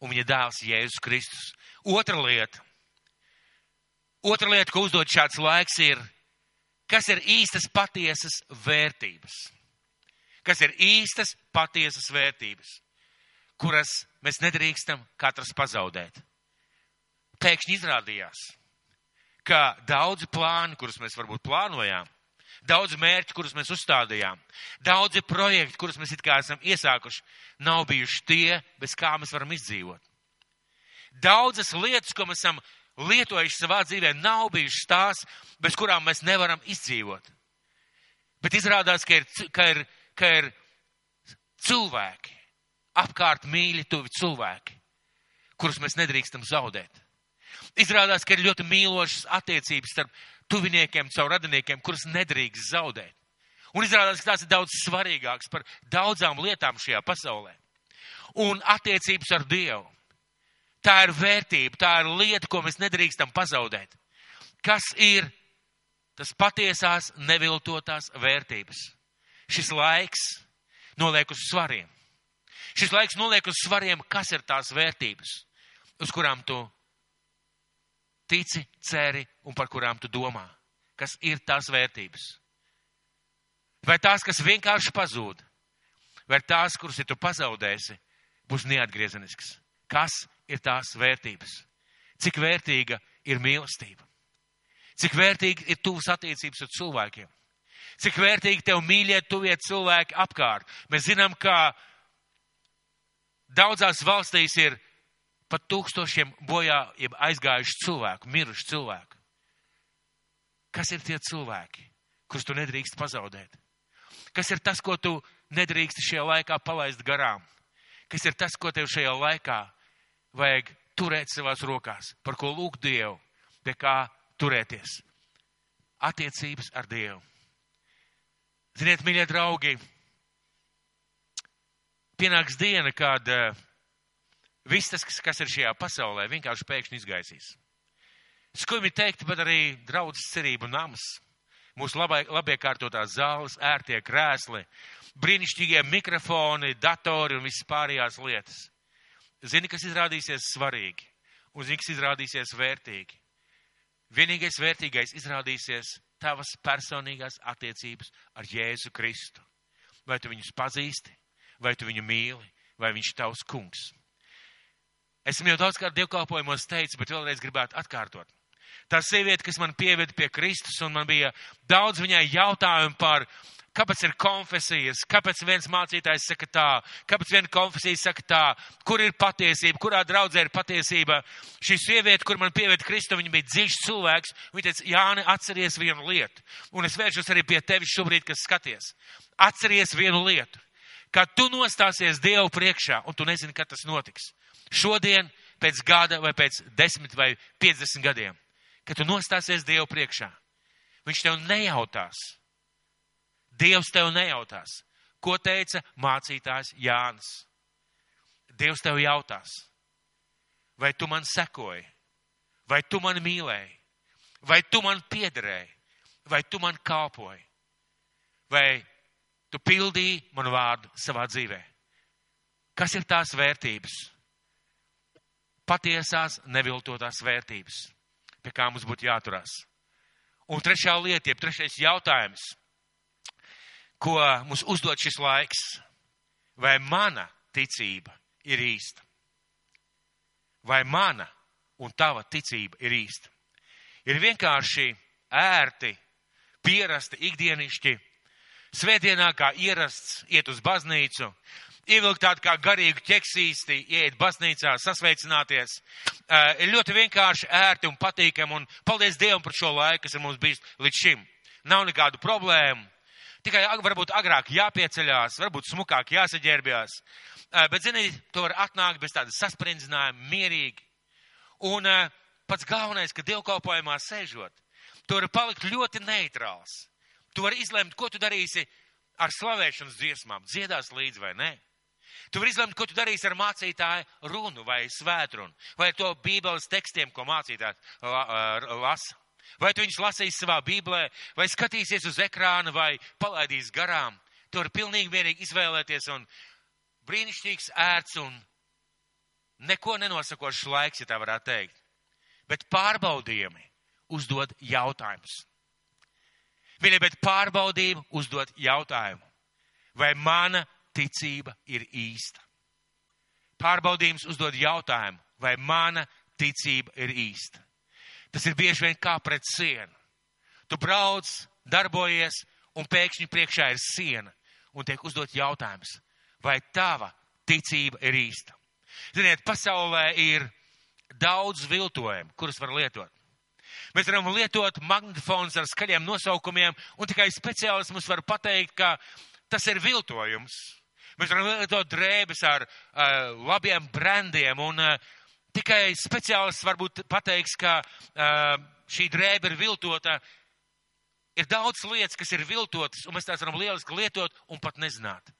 un viņa dēls Jēzus Kristus. Otra lieta. Otra lieta, ko uzdod šāds laiks, ir, kas ir īstas patiesas vērtības. Kas ir īstas patiesas vērtības? kuras mēs nedrīkstam katrs pazaudēt. Pēkšņi izrādījās, ka daudzi plāni, kurus mēs varbūt plānojām, daudz mērķi, kurus mēs uzstādījām, daudzi projekti, kurus mēs it kā esam iesākuši, nav bijuši tie, bez kā mēs varam izdzīvot. Daudzas lietas, ko mēs esam lietojuši savā dzīvē, nav bijušas tās, bez kurām mēs nevaram izdzīvot. Bet izrādās, ka ir, ka ir, ka ir cilvēki, apkārt mīļi, tuvi cilvēki, kurus mēs nedrīkstam zaudēt. Izrādās, ka ir ļoti mīlošas attiecības starp tuviniekiem, caur radiniekiem, kurus nedrīkst zaudēt. Un izrādās, ka tās ir daudz svarīgākas par daudzām lietām šajā pasaulē. Un attiecības ar Dievu. Tā ir vērtība, tā ir lieta, ko mēs nedrīkstam pazaudēt. Kas ir tas patiesās, neviltotās vērtības? Šis laiks noliek uz svariem. Šis laiks noliek uz svariem, kas ir tās vērtības, uz kurām tu tici, ceri un par kurām tu domā. Kas ir tās vērtības? Vai tās, kas vienkārši pazūd, vai tās, kuras ja tu pazaudēsi, būs neatgriezenisks? Kas ir tās vērtības? Cik vērtīga ir mīlestība? Cik vērtīgi ir tuvas attiecības ar cilvēkiem? Cik vērtīgi tev mīļie tuvie cilvēki apkārt? Mēs zinām, ka daudzās valstīs ir pat tūkstošiem bojā aizgājuši cilvēku, miruši cilvēku. Kas ir tie cilvēki, kurus tu nedrīkst pazaudēt? Kas ir tas, ko tu nedrīkst šajā laikā palaist garām? Kas ir tas, ko tev šajā laikā vajag turēt savās rokās, par ko lūgt Dievu, pie kā turēties? Attiecības ar Dievu. Ziniet, mīļie draugi, pienāks diena, kad uh, Viss tas, kas ir šajā pasaulē, vienkārši pēkšņi izgaisīs. Skumji teikt, bet arī draudzes cerību nams, mūsu labai, labiekārtotās zāles, ērtie krēsli, brīnišķīgie mikrofoni, datori un visas pārējās lietas. Zini, kas izrādīsies svarīgi un zini, kas izrādīsies vērtīgi. Vienīgais vērtīgais izrādīsies tavas personīgās attiecības ar Jēzu Kristu. Vai tu viņus pazīsti, vai tu viņu mīli, vai viņš ir tavs kungs. Esmu jau daudzkārt dievkalpojumos teicis, bet vēlreiz gribētu atkārtot. Tā sieviete, kas man pieveda pie Kristus, un man bija daudz viņai jautājumu par, kāpēc ir konfesijas, kāpēc viens mācītājs saka tā, kāpēc viena konfesija saka tā, kur ir patiesība, kurā draudzē ir patiesība. Šī sieviete, kur man pieveda Kristu, viņa bija dziļš cilvēks, viņa teica, Jāni, atceries vienu lietu. Un es vēršos arī pie tevis šobrīd, kas skaties. Atceries vienu lietu. Kad tu nostāsies Dievu priekšā, un tu nezini, kad tas notiks šodien, pēc gada vai pēc desmit vai piecdesmit gadiem, kad tu nostāsies Dievu priekšā. Viņš tev nejautās. Dievs tev nejautās. Ko teica mācītājs Jānis? Dievs tev jautās, vai tu man sekoji, vai tu man mīlēji, vai tu man piederēji, vai tu man kalpoji, vai tu pildīji manu vārdu savā dzīvē. Kas ir tās vērtības? Patiesās, neviltotās vērtības, pie kā mums būtu jāturās. Un trešā lieta, jeb trešais jautājums, ko mums uzdod šis laiks, vai mana ticība ir īsta? Vai mana un tava ticība ir īsta? Ir vienkārši ērti, pierasti, ikdienišķi, svētdienā kā ierasts iet uz baznīcu, ievilkt tādu kā garīgu ķeksīsti, ieiet baznīcā, sasveicināties. Ir ļoti vienkārši, ērti un patīkami, un paldies Dievam par šo laiku, kas ir mums bijis līdz šim. Nav nekādu problēmu. Tikai varbūt agrāk jāpieceļās, varbūt smukāk jāsaģērbjās. Uh, bet, ziniet, to var atnākt bez tādas sasprindzinājuma, mierīgi. Un uh, pats galvenais, ka dievkalpojumā sēžot, tu vari palikt ļoti neitrāls. Tu vari izlemt, ko tu darīsi ar slavēšanas dziesmām, dziedās līdzi vai nē. Tu vari izlemt, ko tu darīsi ar mācītāju runu vai svētrunu, vai to bībeles tekstiem, ko mācītājs lasa. Vai tu viņus lasīsi savā bībelē, vai skatīsies uz ekrāna, vai palaidīs garām. Tu vari pilnīgi vienīgi izvēlēties un brīnišķīgs ērts un neko nenosakošs laiks, ja tā varētu teikt. Bet pārbaudījumi uzdod jautājumus. Viņa bet pārbaudību uzdod jautājumu. Vai mana ticība ir īsta. pārbaudījums uzdod jautājumu, vai mana ticība ir īsta. Tas ir bieži vien kā pret sienu. Tu brauc, darbojies, un pēkšņi priekšā ir siena, un tiek uzdot jautājums, vai tava ticība ir īsta. Ziniet, pasaulē ir daudz viltojumu, kurus var lietot. Mēs varam lietot magnetofons ar skaļiem nosaukumiem, un tikai speciālists mums var pateikt, ka tas ir viltojums. Mēs varam lietot drēbes ar uh, labiem brandiem, un uh, tikai speciālists varbūt pateiks, ka uh, šī drēbe ir viltota. Ir daudz lietas, kas ir viltotas, un mēs tās varam lieliski lietot un pat nezināt.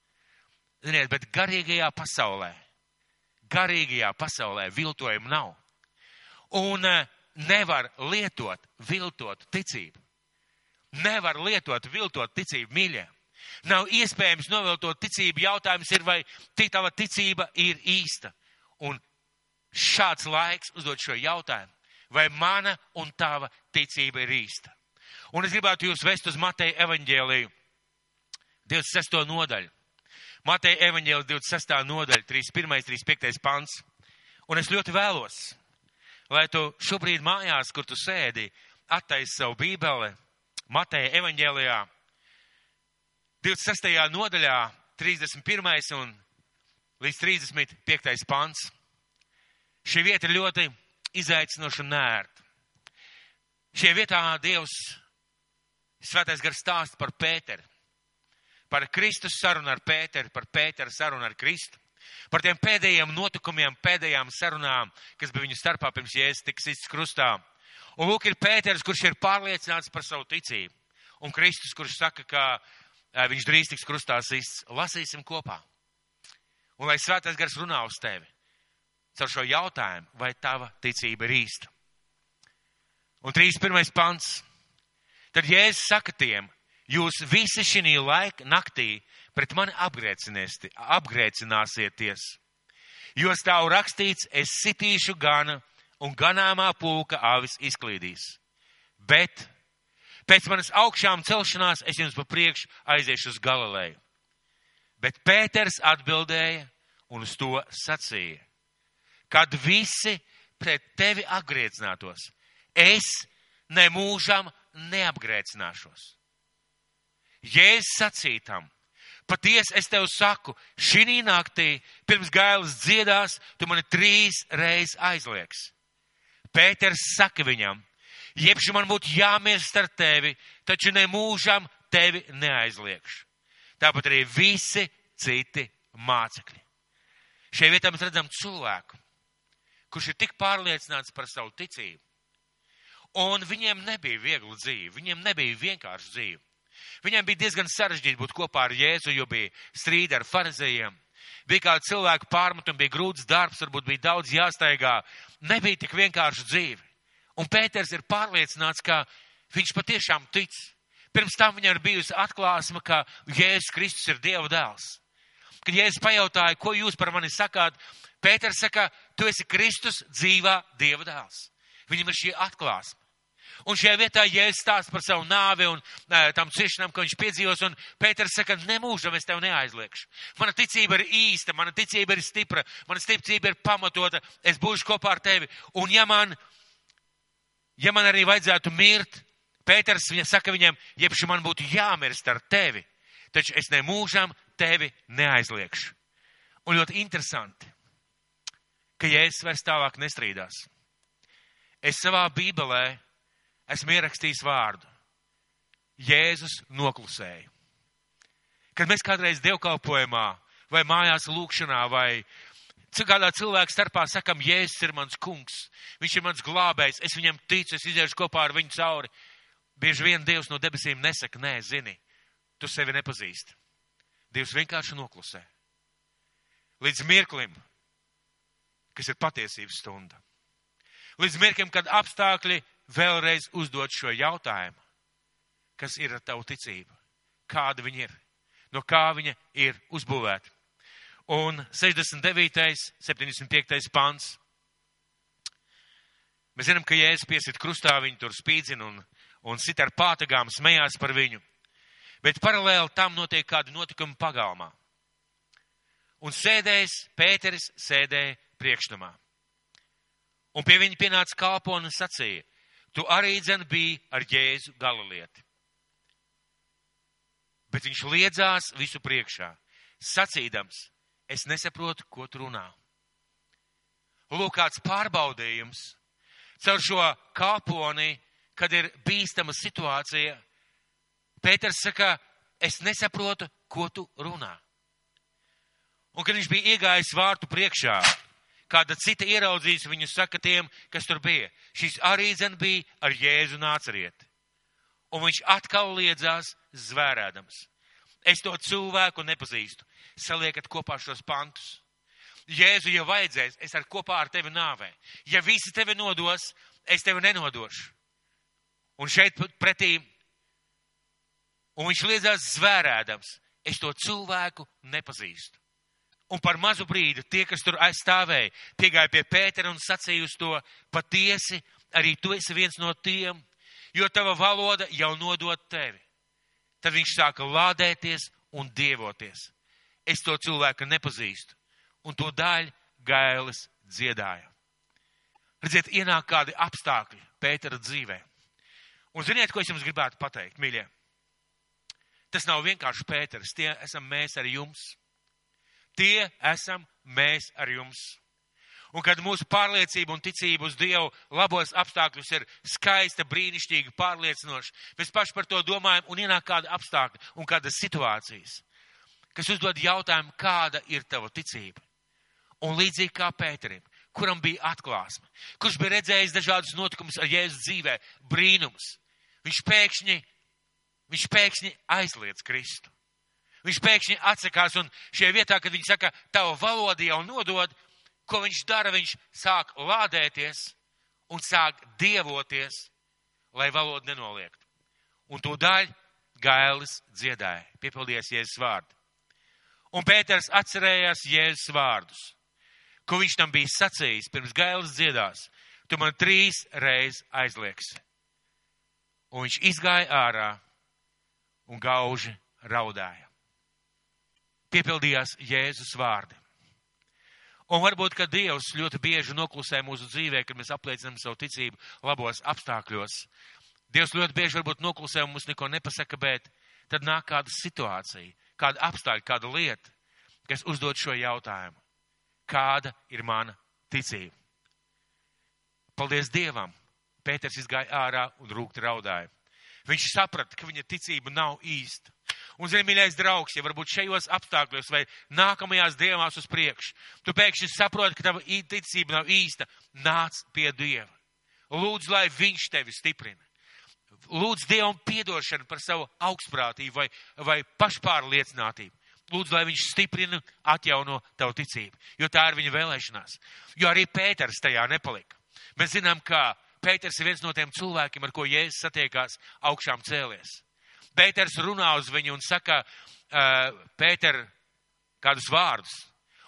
Ziniet, bet garīgajā pasaulē, garīgajā pasaulē viltojumu nav. Un uh, nevar lietot viltot ticību. Nevar lietot viltot ticību mīļiem. Nav iespējams noviltot ticību. Jautājums ir, vai tava ticība ir īsta. Un šāds laiks uzdot šo jautājumu. Vai mana un tava ticība ir īsta? Un es gribētu jūs vest uz Mateja evaņģēliju 26. nodaļu. Mateja evaņģēlija 26. nodaļa, 31. 35. pants. Un es ļoti vēlos, lai tu šobrīd mājās, kur tu sēdi, attaisi savu bībeli, Mateja evaņģēlijā, 26. nodaļā, 31. un līdz 35. pants. Šī vieta ir ļoti izaicinoša un nērta. Šajā vietā Dievs, Svētais gars stāst par Pēteru, par Kristus sarunu ar Pēteru, par Pēteru sarunu ar Kristu par tiem pēdējiem notikumiem, pēdējām sarunām, kas bija viņu starpā pirms jēzus tiks izs krustā. Un lūk, ir Pēters, kurš ir pārliecināts par savu ticību. Un Kristus, kurš saka, ka viņš drīz tiks krustā sists. Lasīsim kopā. Un lai svētais gars runā uz tevi caur šo jautājumu, vai tava ticība ir īsta. Un 31. pants. Tad Jēzus saka tiem, jūs visi šī laika naktī pret mani apgrēcināsieties. Jo stāv rakstīts, es sitīšu gana un ganāmā pūka avis izklīdīs. Bet pēc manas augšām celšanās es jums pa priekšu aiziešu uz Galileju. Bet Pēters atbildēja un uz to sacīja, kad visi pret tevi apgrēcinātos, es nemūžam neapgrēcināšos. Jēzus sacītam, Patiesi es tev saku, šī naktī pirms gailas dziedās, tu mani trīs reizes aizlieks. Pēters saka viņam, jebši man būtu jāmirst ar tevi, taču nemūžam tevi neaizliekšu. Tāpat arī visi citi mācekļi. Šajā vietā mēs redzam cilvēku, kurš ir tik pārliecināts par savu ticību. Un viņiem nebija viegla dzīve, viņiem nebija vienkārša dzīve. Viņiem bija diezgan sarežģīti būt kopā ar Jēzu, jo bija strīdi ar farizējiem. Bija kāda cilvēka pārmetuma, bija grūts darbs, varbūt bija daudz jāstaigā. Nebija tik vienkārši dzīve. Un Pēters ir pārliecināts, ka viņš patiešām tic. Pirms tam viņam ir bijusi atklāsme, ka Jēzus Kristus ir Dieva dēls. Kad Jēzus pajautāja, ko jūs par mani sakāt, Pēters saka, tu esi Kristus dzīvā Dieva dēls. Viņam ir šī atklāsme. Un šajā vietā Jēzus stāsta par savu nāvi un uh, tam ciešanām, ko viņš piedzīvos, un Pēters saka, nemūžam es tev neaizliekšu. Mana ticība ir īsta, mana ticība ir stipra, mana ticība ir pamatota, es būšu kopā ar tevi. Un ja man, ja man arī vajadzētu mirt, Pēters viņa saka viņam, jebši man būtu jāmirst ar tevi, taču es nemūžam tevi neaizliekšu. Un ļoti interesanti, ka Jēzus vairs tālāk nestrīdās. Es savā bībelē esmu ierakstījis vārdu. Jēzus noklusēja. Kad mēs kādreiz dievkalpojumā vai mājās lūkšanā vai kādā cilvēka starpā sakam, Jēzus ir mans kungs, viņš ir mans glābējs, es viņam ticu, es iziešu kopā ar viņu cauri. Bieži vien Dievs no debesīm nesaka, nē, zini, tu sevi nepazīsti. Dievs vienkārši noklusē. Līdz mirklim, kas ir patiesības stunda. Līdz mirklim, kad apstākļi vēlreiz uzdot šo jautājumu. Kas ir ar tavu ticību? Kāda viņa ir? No kā viņa ir uzbūvēta? Un 69. 75. pants. Mēs zinām, ka Jēzus piesit krustā, viņu tur spīdzina un, un sit ar pātagām, smējās par viņu. Bet paralēli tam notiek kādi notikumi pagalmā. un sēdējis Pēteris sēdēja priekšnamā. Un pie viņa pienāca kalpona un sacīja, tu arī dzen biji ar Jēzu galalieti. Bet viņš liedzās visu priekšā, sacīdams, es nesaprotu, ko tu runā. Lūk, kāds pārbaudījums caur šo kalponi, kad ir bīstama situācija. Pēters saka, es nesaprotu, ko tu runā. Un kad viņš bija iegājis vārtu priekšā, kāda cita ieraudzījis viņu saka tiem, kas tur bija. Šis arī dzen bija ar Jēzu nācariet. Un viņš atkal liedzās zvērēdams. Es to cilvēku nepazīstu. Saliekat kopā šos pantus. Jēzu, ja vajadzēs, es ar kopā ar tevi nāvē. Ja visi tevi nodos, es tevi nenodošu. Un šeit pretī, un viņš liedzās zvērēdams, es to cilvēku nepazīstu. Un par mazu brīdi tie, kas tur aizstāvēja, piegāja pie Pētera un sacīja uz to patiesi, arī tu esi viens no tiem, jo tava valoda jau nodot tevi. Tad viņš sāka lādēties un dievoties. Es to cilvēku nepazīstu. Un to daļu gailis dziedāja. Redziet, ienāk kādi apstākļi Pētera dzīvē. Un ziniet, ko es jums gribētu pateikt, mīļie? Tas nav vienkārši Pēters, tie esam mēs ar jums. Tie esam mēs ar jums. Un kad mūsu pārliecība un ticība uz Dievu labos apstākļus ir skaista, brīnišķīga, pārliecinoša, mēs paši par to domājam un ienāk kāda apstākļa un kādas situācijas, kas uzdod jautājumu, kāda ir tava ticība. Un līdzīgi kā Pēterim, kuram bija atklāsme, kurš bija redzējis dažādus notikumus ar Jēzus dzīvē, brīnums, viņš pēkšņi, viņš pēkšņi aizliedz Kristu. Viņš pēkšņi atsakās un šajā vietā, kad viņi saka, tava valoda jau nodod, ko viņš dara, viņš sāk lādēties un sāk dievoties, lai valoda nenoliektu. Un to daļu gailis dziedāja, piepildījās Jēzus vārdu. Un Pēters atcerējās Jēzus vārdus, ko viņš tam bija sacījis pirms gailis dziedās. Tu man trīs reizes aizliegsi. Un viņš izgāja ārā un gauži raudāja piepildījās Jēzus vārdi. Un varbūt, ka Dievs ļoti bieži noklusē mūsu dzīvē, kad mēs apliecinām savu ticību labos apstākļos. Dievs ļoti bieži varbūt noklusē un mums neko nepasaka, bet tad nāk kāda situācija, kāda apstākļa, kāda lieta, kas uzdod šo jautājumu. Kāda ir mana ticība? Paldies Dievam! Pēters izgāja ārā un rūkti raudāja. Viņš saprata, ka viņa ticība nav īsta. Un, zini, mīļais draugs, ja varbūt šajos apstākļos vai nākamajās dienās uz priekšu, tu pēkšņi saproti, ka tava ticība nav īsta, nāc pie Dieva. Lūdzu, lai Viņš tevi stiprina. Lūdzu Dievam piedošanu par savu augstprātību vai, vai pašpārliecinātību. Lūdzu, lai viņš stiprina, atjauno tavu ticību, jo tā ir viņa vēlēšanās. Jo arī Pēters tajā nepalika. Mēs zinām, ka Pēters ir viens no tiem cilvēkiem, ar ko Jēzus satiekās augšām cēlies. Pēters runā uz viņu un saka, uh, Pēter, kādus vārdus.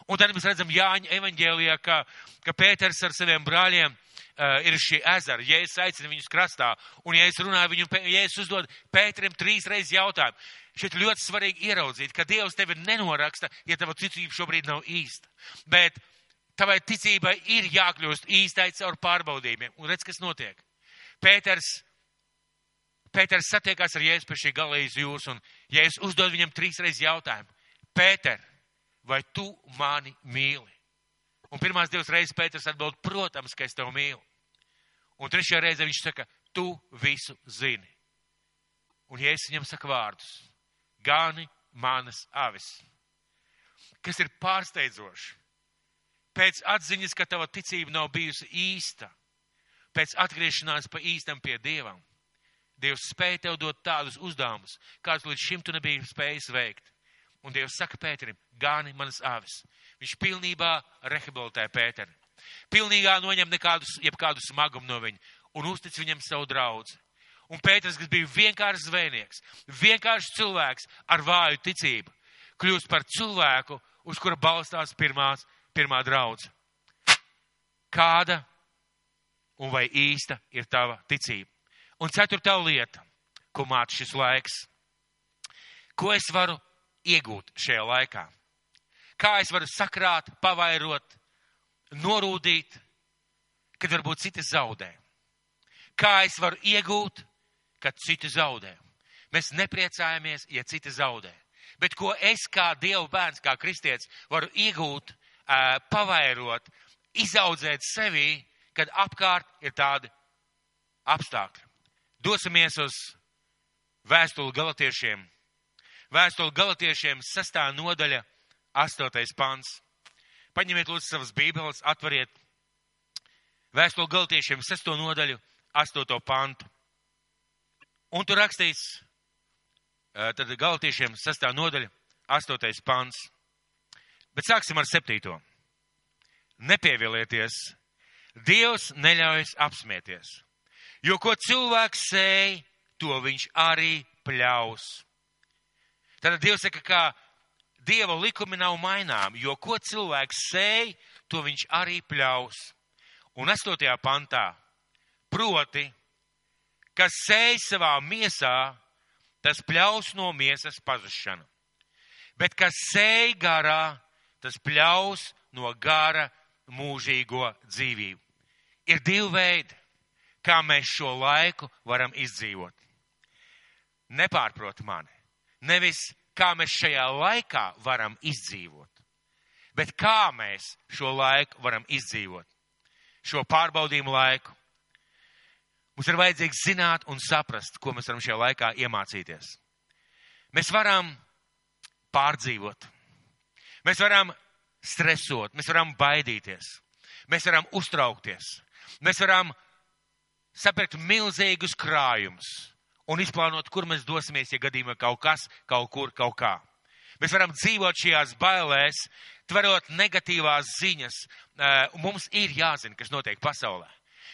Un tad mēs redzam Jāņa evaņģēlijā, ka, ka Pēters ar saviem brāļiem uh, ir šī ezera. Jēzus aicina viņus krastā, un Jēzus runā viņu, Jēzus uzdod Pēterim trīs reizes jautājumu. Šeit ļoti svarīgi ieraudzīt, ka Dievs tevi nenoraksta, ja tava ticība šobrīd nav īsta. Bet tavai ticībai ir jākļūst īstai caur pārbaudījumiem. Un redz, kas notiek. Pēters, Pēters satiekās ar Jēzu pie šī galējas jūras, un Jēzus uzdod viņam trīs reizes jautājumu. Pēter, vai tu mani mīli? Un pirmās divas reizes Pēters atbild, protams, ka es tevi mīlu. Un trešajā reizē viņš saka, tu visu zini. Un Jēzus viņam saka vārdus. Gani manas avis. Kas ir pārsteidzoši pēc atziņas, ka tava ticība nav bijusi īsta, pēc atgriešanās pa īstam pie Dievam, Dievs spēja tev dot tādus uzdevumus, kādus līdz šim tu nebija spējis veikt. Un Dievs saka Pēterim, gāni manas avis. Viņš pilnībā rehabilitē Pēteri. Pilnībā noņem nekādus, jebkādu smagumu no viņa un uztic viņam savu draudzi. Un Pēters, kas bija vienkāršs zvejnieks, vienkāršs cilvēks ar vāju ticību, kļūst par cilvēku, uz kura balstās pirmās pirmā draudz. Kāda un vai īsta ir tava ticība? Un ceturtā lieta, ko māca šis laiks. Ko es varu iegūt šajā laikā? Kā es varu sakrāt, pavairot, norūdīt, kad varbūt citi zaudē. Kā es varu iegūt, kad citi zaudē. Mēs nepriecājamies, ja citi zaudē. Bet ko es kā Dieva bērns, kā kristietis, varu iegūt, pavairot, izaudzēt sevī, kad apkārt ir tādi apstākļi. Dosimies uz vēstuli galotiešiem. Vēstuli galotiešiem sastā nodaļa, astotais pants. Paņemiet lūdzu savas bībeles, atveriet vēstuli galotiešiem sesto nodaļu, astoto pantu. Un tur rakstīts, tad galotiešiem sastā nodaļa, astotais pants. Bet sāksim ar septīto. Nepievilieties, Dievs neļaujas apsmieties, jo ko cilvēks sēj, to viņš arī pļaus. Tad Dievs saka, ka Dieva likumi nav mainām, jo ko cilvēks sēj, to viņš arī pļaus. Un astotajā pantā, proti, kas sēj savā miesā, tas pļaus no miesas pazušanu. Bet kas sēj garā, tas pļaus no gara mūžīgo dzīvību. Ir divi veidi, kā mēs šo laiku varam izdzīvot. Nepārprot mani. Nevis kā mēs šajā laikā varam izdzīvot, bet kā mēs šo laiku varam izdzīvot. Šo pārbaudījumu laiku. Mums ir vajadzīgs zināt un saprast, ko mēs varam šajā laikā iemācīties. Mēs varam pārdzīvot. Mēs varam stresot, mēs varam baidīties, mēs varam uztraukties, mēs varam sapirkt milzīgus krājumus un izplānot, kur mēs dosimies, ja gadījumā kaut kas, kaut kur, kaut kā. Mēs varam dzīvot šajās bailēs, tverot negatīvās ziņas, mums ir jāzina, kas notiek pasaulē.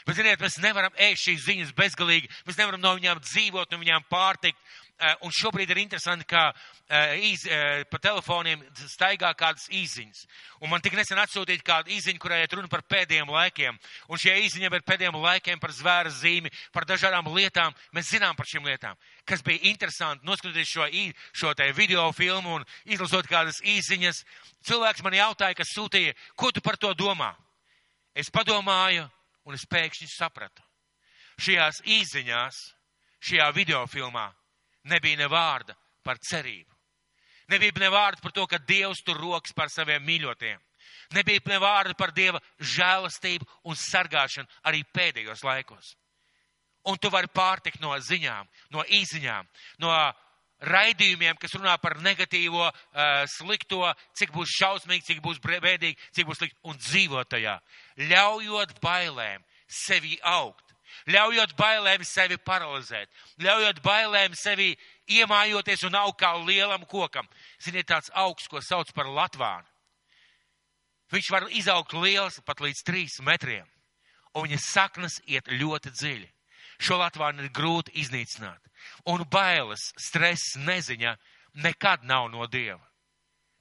Bet, ziniet, mēs nevaram ēst šīs ziņas bezgalīgi, mēs nevaram no viņām dzīvot, no viņām pārtikt, un šobrīd ir interesanti, ka eh, iz, eh, pa telefoniem staigā kādas īziņas. Un man tik nesen atsūtīja kāda īziņa, kurai iet runa par pēdējiem laikiem. Un šie īziņa par pēdējiem laikiem, par zvēra zīmi, par dažādām lietām. Mēs zinām par šīm lietām. Kas bija interesanti, noskatoties šo, šo te video filmu un izlasot kādas īziņas, cilvēks man jautāja, kas sūtīja, ko tu par to domā? Es padomāju, un es pēkšņi sapratu. Šajās īziņās, šajā video filmā nebija ne vārda par cerību. Nebija ne vārda par to, ka Dievs tur rokas par saviem mīļotiem. Nebija ne vārda par Dieva žēlastību un sargāšanu arī pēdējos laikos. Un tu vari pārtikt no ziņām, no īziņām, no raidījumiem, kas runā par negatīvo, uh, slikto, cik būs šausmīgi, cik būs bēdīgi, cik būs slikti, un dzīvot tajā, ļaujot bailēm sevi augt ļaujot bailēm sevi paralizēt, ļaujot bailēm sevi iemājoties un augt kā lielam kokam. Ziniet, tāds augsts, ko sauc par latvānu. Viņš var izaugt liels pat līdz trīs metriem, un viņa saknes iet ļoti dziļi. Šo latvānu ir grūti iznīcināt, un bailes, stress, neziņa nekad nav no Dieva.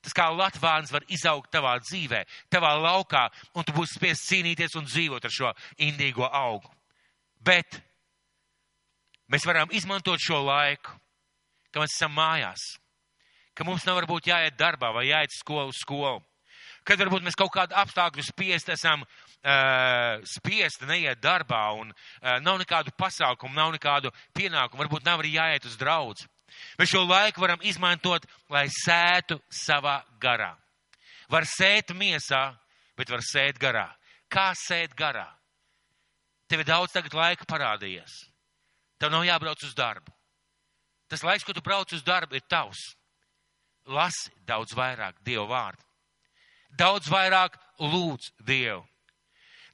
Tas kā Latvāns var izaugt tavā dzīvē, tavā laukā, un tu būsi spiests cīnīties un dzīvot ar šo indīgo augu. Bet mēs varam izmantot šo laiku, ka mēs esam mājās, ka mums nav varbūt jāiet darbā vai jāiet skolu uz skolu. Kad varbūt mēs kaut kādu apstākļu spiest esam uh, spiesti neiet darbā un uh, nav nekādu pasākumu, nav nekādu pienākumu, varbūt nav arī jāiet uz draudz. Mēs šo laiku varam izmantot, lai sētu savā garā. Var sēt miesā, bet var sēt garā. Kā sēt garā? Tev ir daudz tagad laika parādījies. Tev nav jābrauc uz darbu. Tas laiks, ko tu brauc uz darbu, ir tavs. Lasi daudz vairāk Dievu vārdu. Daudz vairāk lūdz Dievu.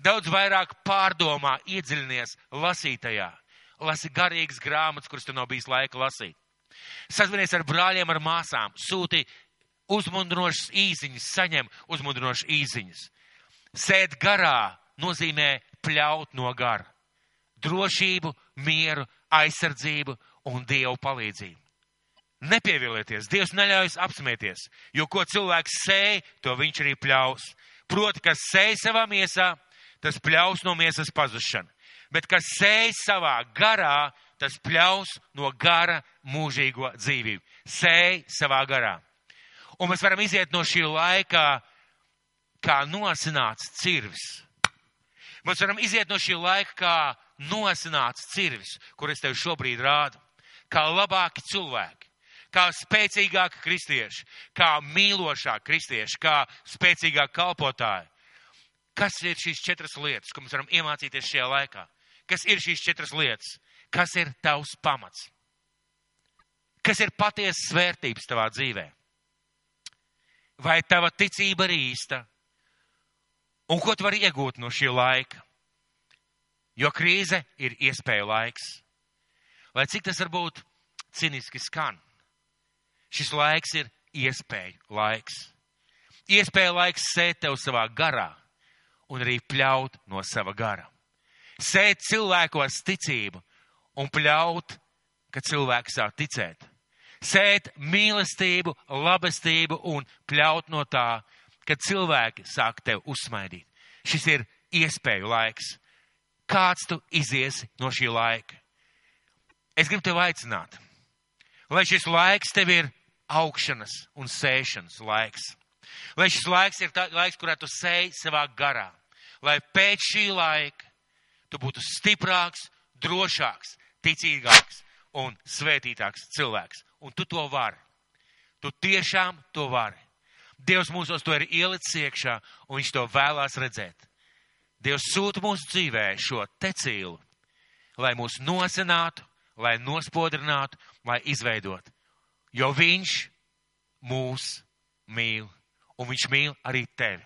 Daudz vairāk pārdomā, iedziļinies lasītajā. Lasi garīgas grāmatas, kuras tev nav bijis laika lasīt. Sazvanies ar brāļiem, ar māsām, sūti uzmundrinošas īziņas, saņem uzmundrinošas īziņas. Sēd garā nozīmē pļaut no gara. Drošību, mieru, aizsardzību un Dievu palīdzību. Nepievilieties, Dievs neļaujas apsmieties, jo ko cilvēks sēj, to viņš arī pļaus. Proti, kas sēj savā miesā, tas pļaus no miesas pazušana. Bet kas sēj savā garā, tas pļaus no gara mūžīgo dzīvību. Sēj savā garā. Un mēs varam iziet no šī laika kā nosināts cirvis. Mēs varam iziet no šī laika kā nosināts cirvis, kur es tev šobrīd rādu, kā labāki cilvēki, kā spēcīgāki kristieši, kā mīlošāki kristieši, kā spēcīgāki kalpotāji. Kas ir šīs četras lietas, ko mēs varam iemācīties šajā laikā? Kas ir šīs četras lietas? Kas ir tavs pamats? Kas ir patiesas vērtības tavā dzīvē? Vai tava ticība ir īsta? Un ko tu vari iegūt no šī laika? Jo krīze ir iespēju laiks. Lai cik tas varbūt ciniski skan, šis laiks ir iespēju laiks. Iespēja laiks sēt tev savā garā un arī pļaut no sava gara. Sēt cilvēkos ticību un pļaut, ka cilvēks sāk ticēt. Sēt mīlestību, labestību un pļaut no tā, kad cilvēki sāk tev uzsmaidīt. Šis ir iespēju laiks. Kāds tu iziesi no šī laika? Es gribu tevi aicināt, lai šis laiks tev ir augšanas un sēšanas laiks. Lai šis laiks ir tā, laiks, kurā tu sēji savā garā. Lai pēc šī laika tu būtu stiprāks, drošāks, ticīgāks un svētītāks cilvēks. Un tu to vari. Tu tiešām to vari. Dievs mūsos to ir ielicis iekšā, un Viņš to vēlās redzēt. Dievs sūta mūsu dzīvē šo tecīlu, lai mūs nosinātu, lai nospodrinātu, lai izveidotu. Jo Viņš mūs mīl, un Viņš mīl arī tevi.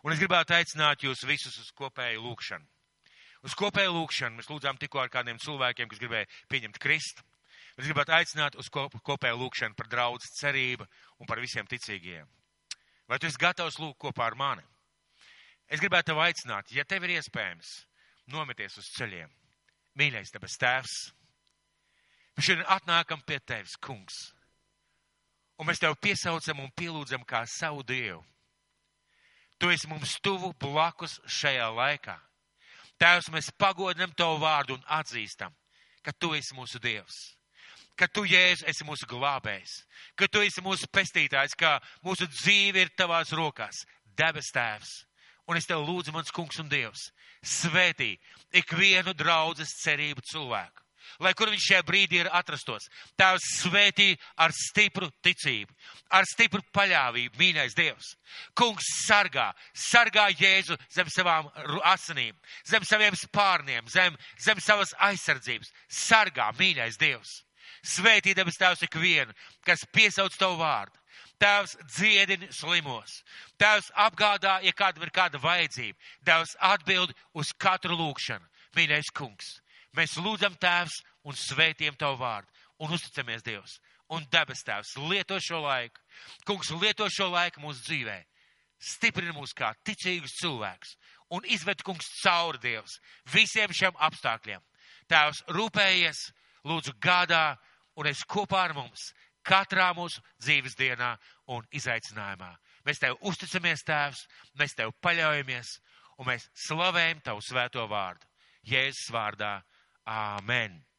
Un es gribētu aicināt jūs visus uz kopēju lūkšanu. Uz kopēju lūkšanu mēs lūdzām tikko ar kādiem cilvēkiem, kas gribēja pieņemt Kristu. Mēs gribētu aicināt uz kopēju lūkšanu par draudz cerību un par visiem ticīgiem. Vai tu esi gatavs lūgt kopā ar mani? Es gribētu tev aicināt, ja tev ir iespējams, nometies uz ceļiem. Mīļais, debes tēvs, mēs šodien atnākam pie tevis, kungs. Un mēs tev piesaucam un pielūdzam kā savu Dievu. Tu esi mums tuvu blakus šajā laikā. Tēvs, mēs pagodinam tavu vārdu un atzīstam, ka tu esi mūsu Dievs ka tu, Jēzus, esi mūsu glābējs, ka tu esi mūsu pestītājs, ka mūsu dzīve ir tavās rokās, debes tēvs. Un es tev lūdzu, mans kungs un dievs, svētī ikvienu draudzes cerību cilvēku. Lai kur viņš šajā brīdī ir atrastos, tēvs svētī ar stipru ticību, ar stipru paļāvību, mīļais Dievs. Kungs sargā, sargā Jēzu zem savām asinīm, zem saviem spārniem, zem, zem savas aizsardzības. Sargā, mīļais Dievs. Svētī debes Tēvs ikvienu, kas piesauc Tavu vārdu. Tēvs dziedini slimos. Tēvs apgādā, ja kādam ir kāda vajadzība. Tēvs atbild uz katru lūgšanu. Mīļais kungs, mēs lūdzam Tēvs un svētiem Tavu vārdu un uzticamies Dievs. Un debes Tēvs lieto šo laiku. Kungs lieto šo laiku mūsu dzīvē. Stiprina mūs kā ticīgus cilvēkus un izved kungs cauri Dievs visiem šiem apstākļiem. Tēvs rūpējies, lūdzu gādā un esi kopā ar mums katrā mūsu dzīves dienā un izaicinājumā. Mēs tev uzticamies, Tēvs, mēs tev paļaujamies un mēs slavējam tavu svēto vārdu. Jēzus vārdā. Āmen!